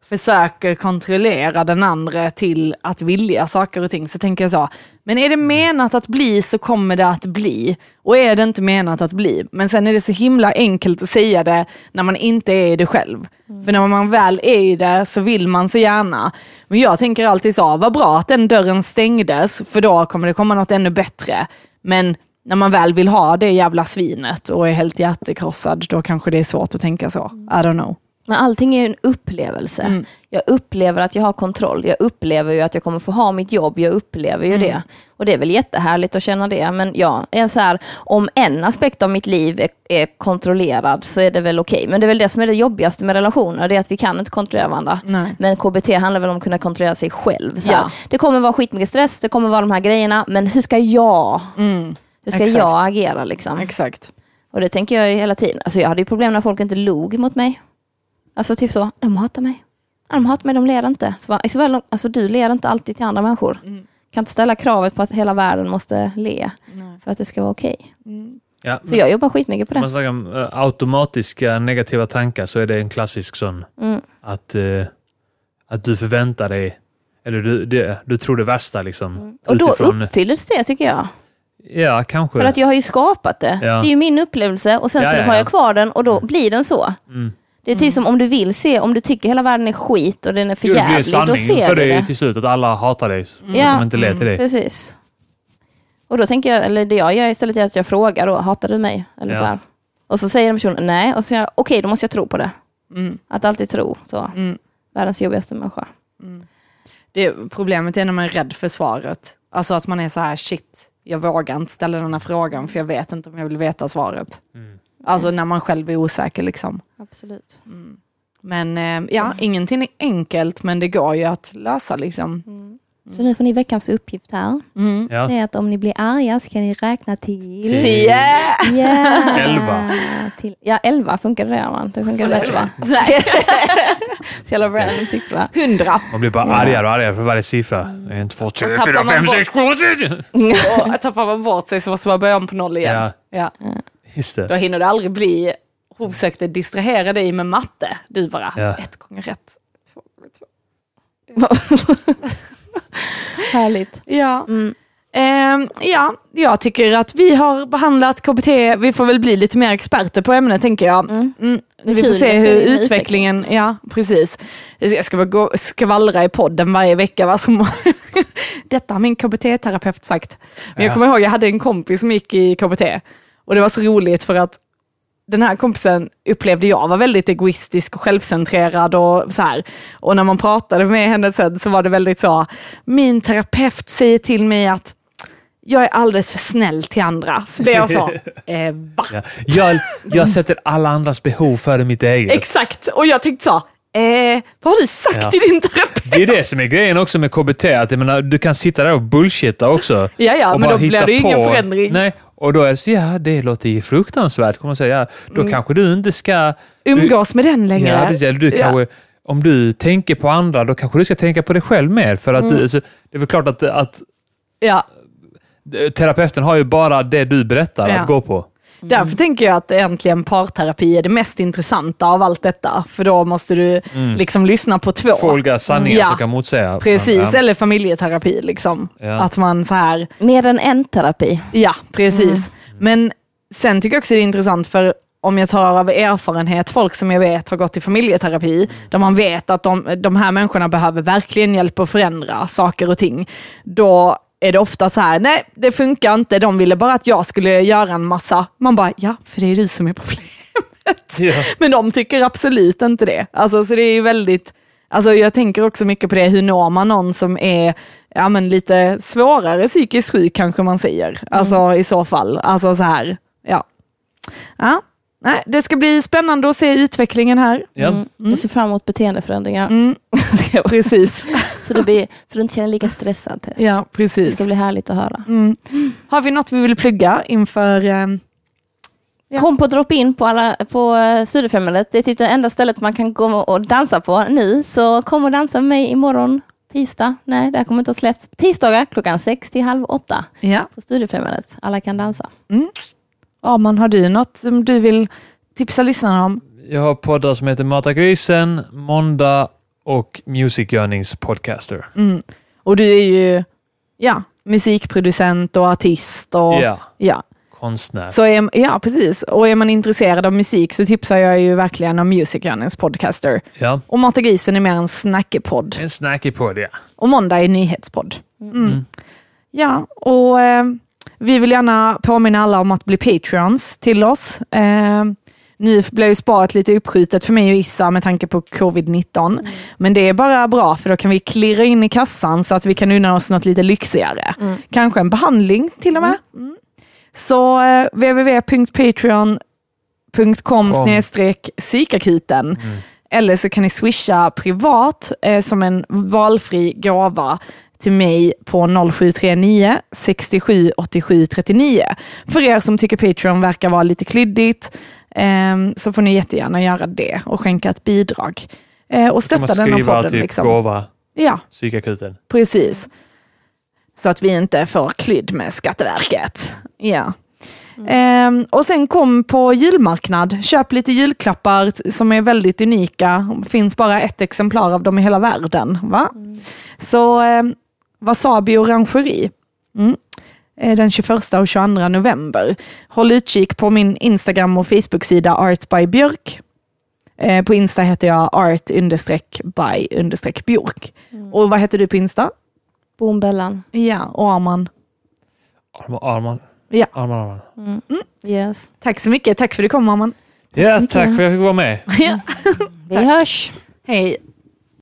försöker kontrollera den andra till att vilja saker och ting så tänker jag så, men är det menat att bli så kommer det att bli. Och är det inte menat att bli, men sen är det så himla enkelt att säga det när man inte är i det själv. För när man väl är i det så vill man så gärna. Men jag tänker alltid så, vad bra att den dörren stängdes, för då kommer det komma något ännu bättre. Men när man väl vill ha det jävla svinet och är helt hjärtekrossad, då kanske det är svårt att tänka så. I don't know. Men allting är ju en upplevelse. Mm. Jag upplever att jag har kontroll. Jag upplever ju att jag kommer få ha mitt jobb. Jag upplever ju det. Och det är väl jättehärligt att känna det. Men ja, är så här, om en aspekt av mitt liv är, är kontrollerad så är det väl okej. Men det är väl det som är det jobbigaste med relationer. Det är att vi kan inte kontrollera varandra. Nej. Men KBT handlar väl om att kunna kontrollera sig själv. Så här, Ja. Det kommer vara skitmycket stress, det kommer vara de här grejerna. Men hur ska jag, Mm. hur ska Exakt. jag agera liksom? Exakt. Och det tänker jag ju hela tiden. Alltså jag hade ju problem när folk inte log mot mig. Alltså typ så, de hatar mig. De hatar mig, de ler inte. Så bara, Isabel, alltså du ler inte alltid till andra människor. Kan inte ställa kravet på att hela världen måste le för att det ska vara okej. Ja, Så jag jobbar skitmycket på Om man det. snackar om eh, automatiska negativa tankar så är det en klassisk sån. Mm. Att, eh, att du förväntar dig, eller du, det, du tror det värsta liksom. Mm. Och då utifrån- uppfylls det tycker jag. Ja, kanske. För att jag har ju skapat det. Ja. Det är ju min upplevelse och sen Ja, så ja, har ja. jag kvar den och då blir den så. Mm. Det är typ som om du vill se, om du tycker hela världen är skit och den är för Jo, det blir jävlig, då sanning ser för du dig det. till slut, att alla hatar dig. För Ja. att de inte ler till dig. Precis. Och då tänker jag, eller det jag gör istället är att jag frågar då, hatar du mig? Eller Ja. så här. Och så säger den personen nej, och så säger jag, okej, då måste jag tro på det. Mm. Att alltid tro, så. Mm. Världens jobbigaste människa. Det, problemet är när man är rädd för svaret. Alltså att man är så här, shit, jag vågar inte ställa den här frågan för jag vet inte om jag vill veta svaret. Mm. Alltså när man själv är osäker liksom. Absolut. Men eh, ja, ingenting är enkelt men det går ju att lösa liksom. Så nu får ni veckans uppgift här. Mm. Ja. Det är att om ni blir arga så kan ni räkna till... Till- Tio! Ja. Elva. Till, ja, elva funkar det man. Det funkar bättre. elva? (laughs) Så jävla random siffra. Hundra. Man blir bara argare och argare för varje siffra. En, två, tre, fyra, fem, sex, sju, åtta! Och tappar man bort sig så måste man börja om på noll igen. Ja, Ja. just Då det. hinner det aldrig bli, hon försökte distrahera dig med matte. Du bara, Ja. ett gånger rätt. Två gånger två. (laughs) Härligt. Ja. Mm. Ehm, ja, jag tycker att vi har behandlat KBT, vi får väl bli lite mer experter på ämnet tänker jag. Mm. Mm, vi får se hur utvecklingen, ja precis. Jag ska bara gå, skvallra i podden varje vecka. Va? Som, (laughs) Detta har min KBT-terapeut sagt. Men jag Ja. kommer ihåg, jag hade en kompis som gick i KBT och det var så roligt för att den här kompisen upplevde jag var väldigt egoistisk och självcentrerad och så här. Och när man pratade med henne sen så var det väldigt så, min terapeut säger till mig att jag är alldeles för snäll till andra. Så blev jag så, (laughs) eh, va? Ja. Jag, jag sätter alla andras behov före mitt eget. Exakt, och jag tänkte så, eh, vad har du sagt Ja. till din terapeut? Det är det som är grejen också med KBT, att menar, du kan sitta där och bullshitta också. Ja, ja, men då blir det ju ingen förändring. Nej, och då är det så, ja, det låter ju fruktansvärt. Kommer man säga. Då Mm. kanske du inte ska... Umgås med den längre. Ja, precis. Du Ja. kanske, Om du tänker på andra, då kanske du ska tänka på dig själv mer. För att Mm. du, alltså, det är väl klart att, att Ja, terapeuten har ju bara det du berättar Ja. att gå på. Därför tänker jag att egentligen parterapi är det mest intressanta av allt detta. För då måste du liksom lyssna på två. Få olika sanningar Ja. som kan motsäga. Precis, Ja. eller familjeterapi. Liksom. Ja. Att man så här, Mer än en terapi. ja precis. Men sen tycker jag också det är intressant för om jag tar av erfarenhet folk som jag vet har gått i familjeterapi, där man vet att de, de här människorna behöver verkligen hjälp att förändra saker och ting. Då är det ofta så här, nej det funkar inte, de ville bara att jag skulle göra en massa. Man bara, ja för det är du som är problemet. Ja. Men de tycker absolut inte det. Alltså, så det är ju väldigt, alltså, jag tänker också mycket på det, hur når man någon som är ja, men lite svårare psykiskt sjuk kanske man säger. Alltså i så fall. Alltså så här, ja. ja. Nej, det ska bli spännande att se utvecklingen här. Ja. Mm. Jag ser fram emot beteendeförändringar. Mm, (laughs) precis. (laughs) så, du blir, så du inte känner lika stressad Tess. Ja, Det precis. ska bli härligt att höra. Mm. Har vi något vi vill plugga inför eh, Kom på drop-in på, alla, på eh, Studiefrämjandet. Det är typ det enda stället man kan gå och dansa på nu. Så kom och dansa med mig imorgon, tisdag. Nej, det här kommer inte att ha släppts. Tisdagar klockan sex till halv åtta ja. på Studiefrämjandet. Alla kan dansa. Arman, har du något som du vill tipsa lyssnarna om? Jag har poddar som heter Mata grisen, Måndag och Music Yearnings podcaster. Mm. Och du är ju ja, musikproducent och artist. Och, Ja, ja. konstnär. Så är, ja, precis. Och är man intresserad av musik så tipsar jag ju verkligen om Music Gunnings podcaster. Ja, Och Mata grisen är mer en snackepodd. en snackig podd ja. Och Måndag är nyhetspodd. Mm. Ja, och eh, vi vill gärna påminna alla om att bli Patreons till oss. Eh, nu blev ju sparet lite uppskjutet för mig och Issa med tanke på covid-19. Men det är bara bra för då kan vi klirra in i kassan så att vi kan unna oss något lite lyxigare. Kanske en behandling till och med. Mm. Så eh, www.patreon.com snedstreck psykakuten. Eller så kan ni swisha privat eh, som en valfri gåva till mig på 0739 67 87 39. För er som tycker Patreon verkar vara lite klyddigt eh, så får ni jättegärna göra det och skänka ett bidrag. Eh, och stötta denna podden. typ liksom. gåva, Ja, psykakuten. precis. Så att vi inte får klydd med Skatteverket. Ja. Ehm, och sen kom på julmarknad, köp lite julklappar som är väldigt unika. Det finns bara ett exemplar av dem i hela världen. Va? Så ehm, Wasabi Orangeri. Mm. Eh, Den 21 och 22 november. Håll utkik på min Instagram och Facebook-sida Art by Björk. Eh, på Insta heter jag art by björk. Och vad heter du på Insta? Boombellan. Ja, och Arman. Arman, Arman. Ja. Arman, Arman. Yes. Tack så mycket. Tack för att du kom Arman. Ja, mycket. tack för att jag fick vara med. (laughs) Ja. Vi hörs. Hej.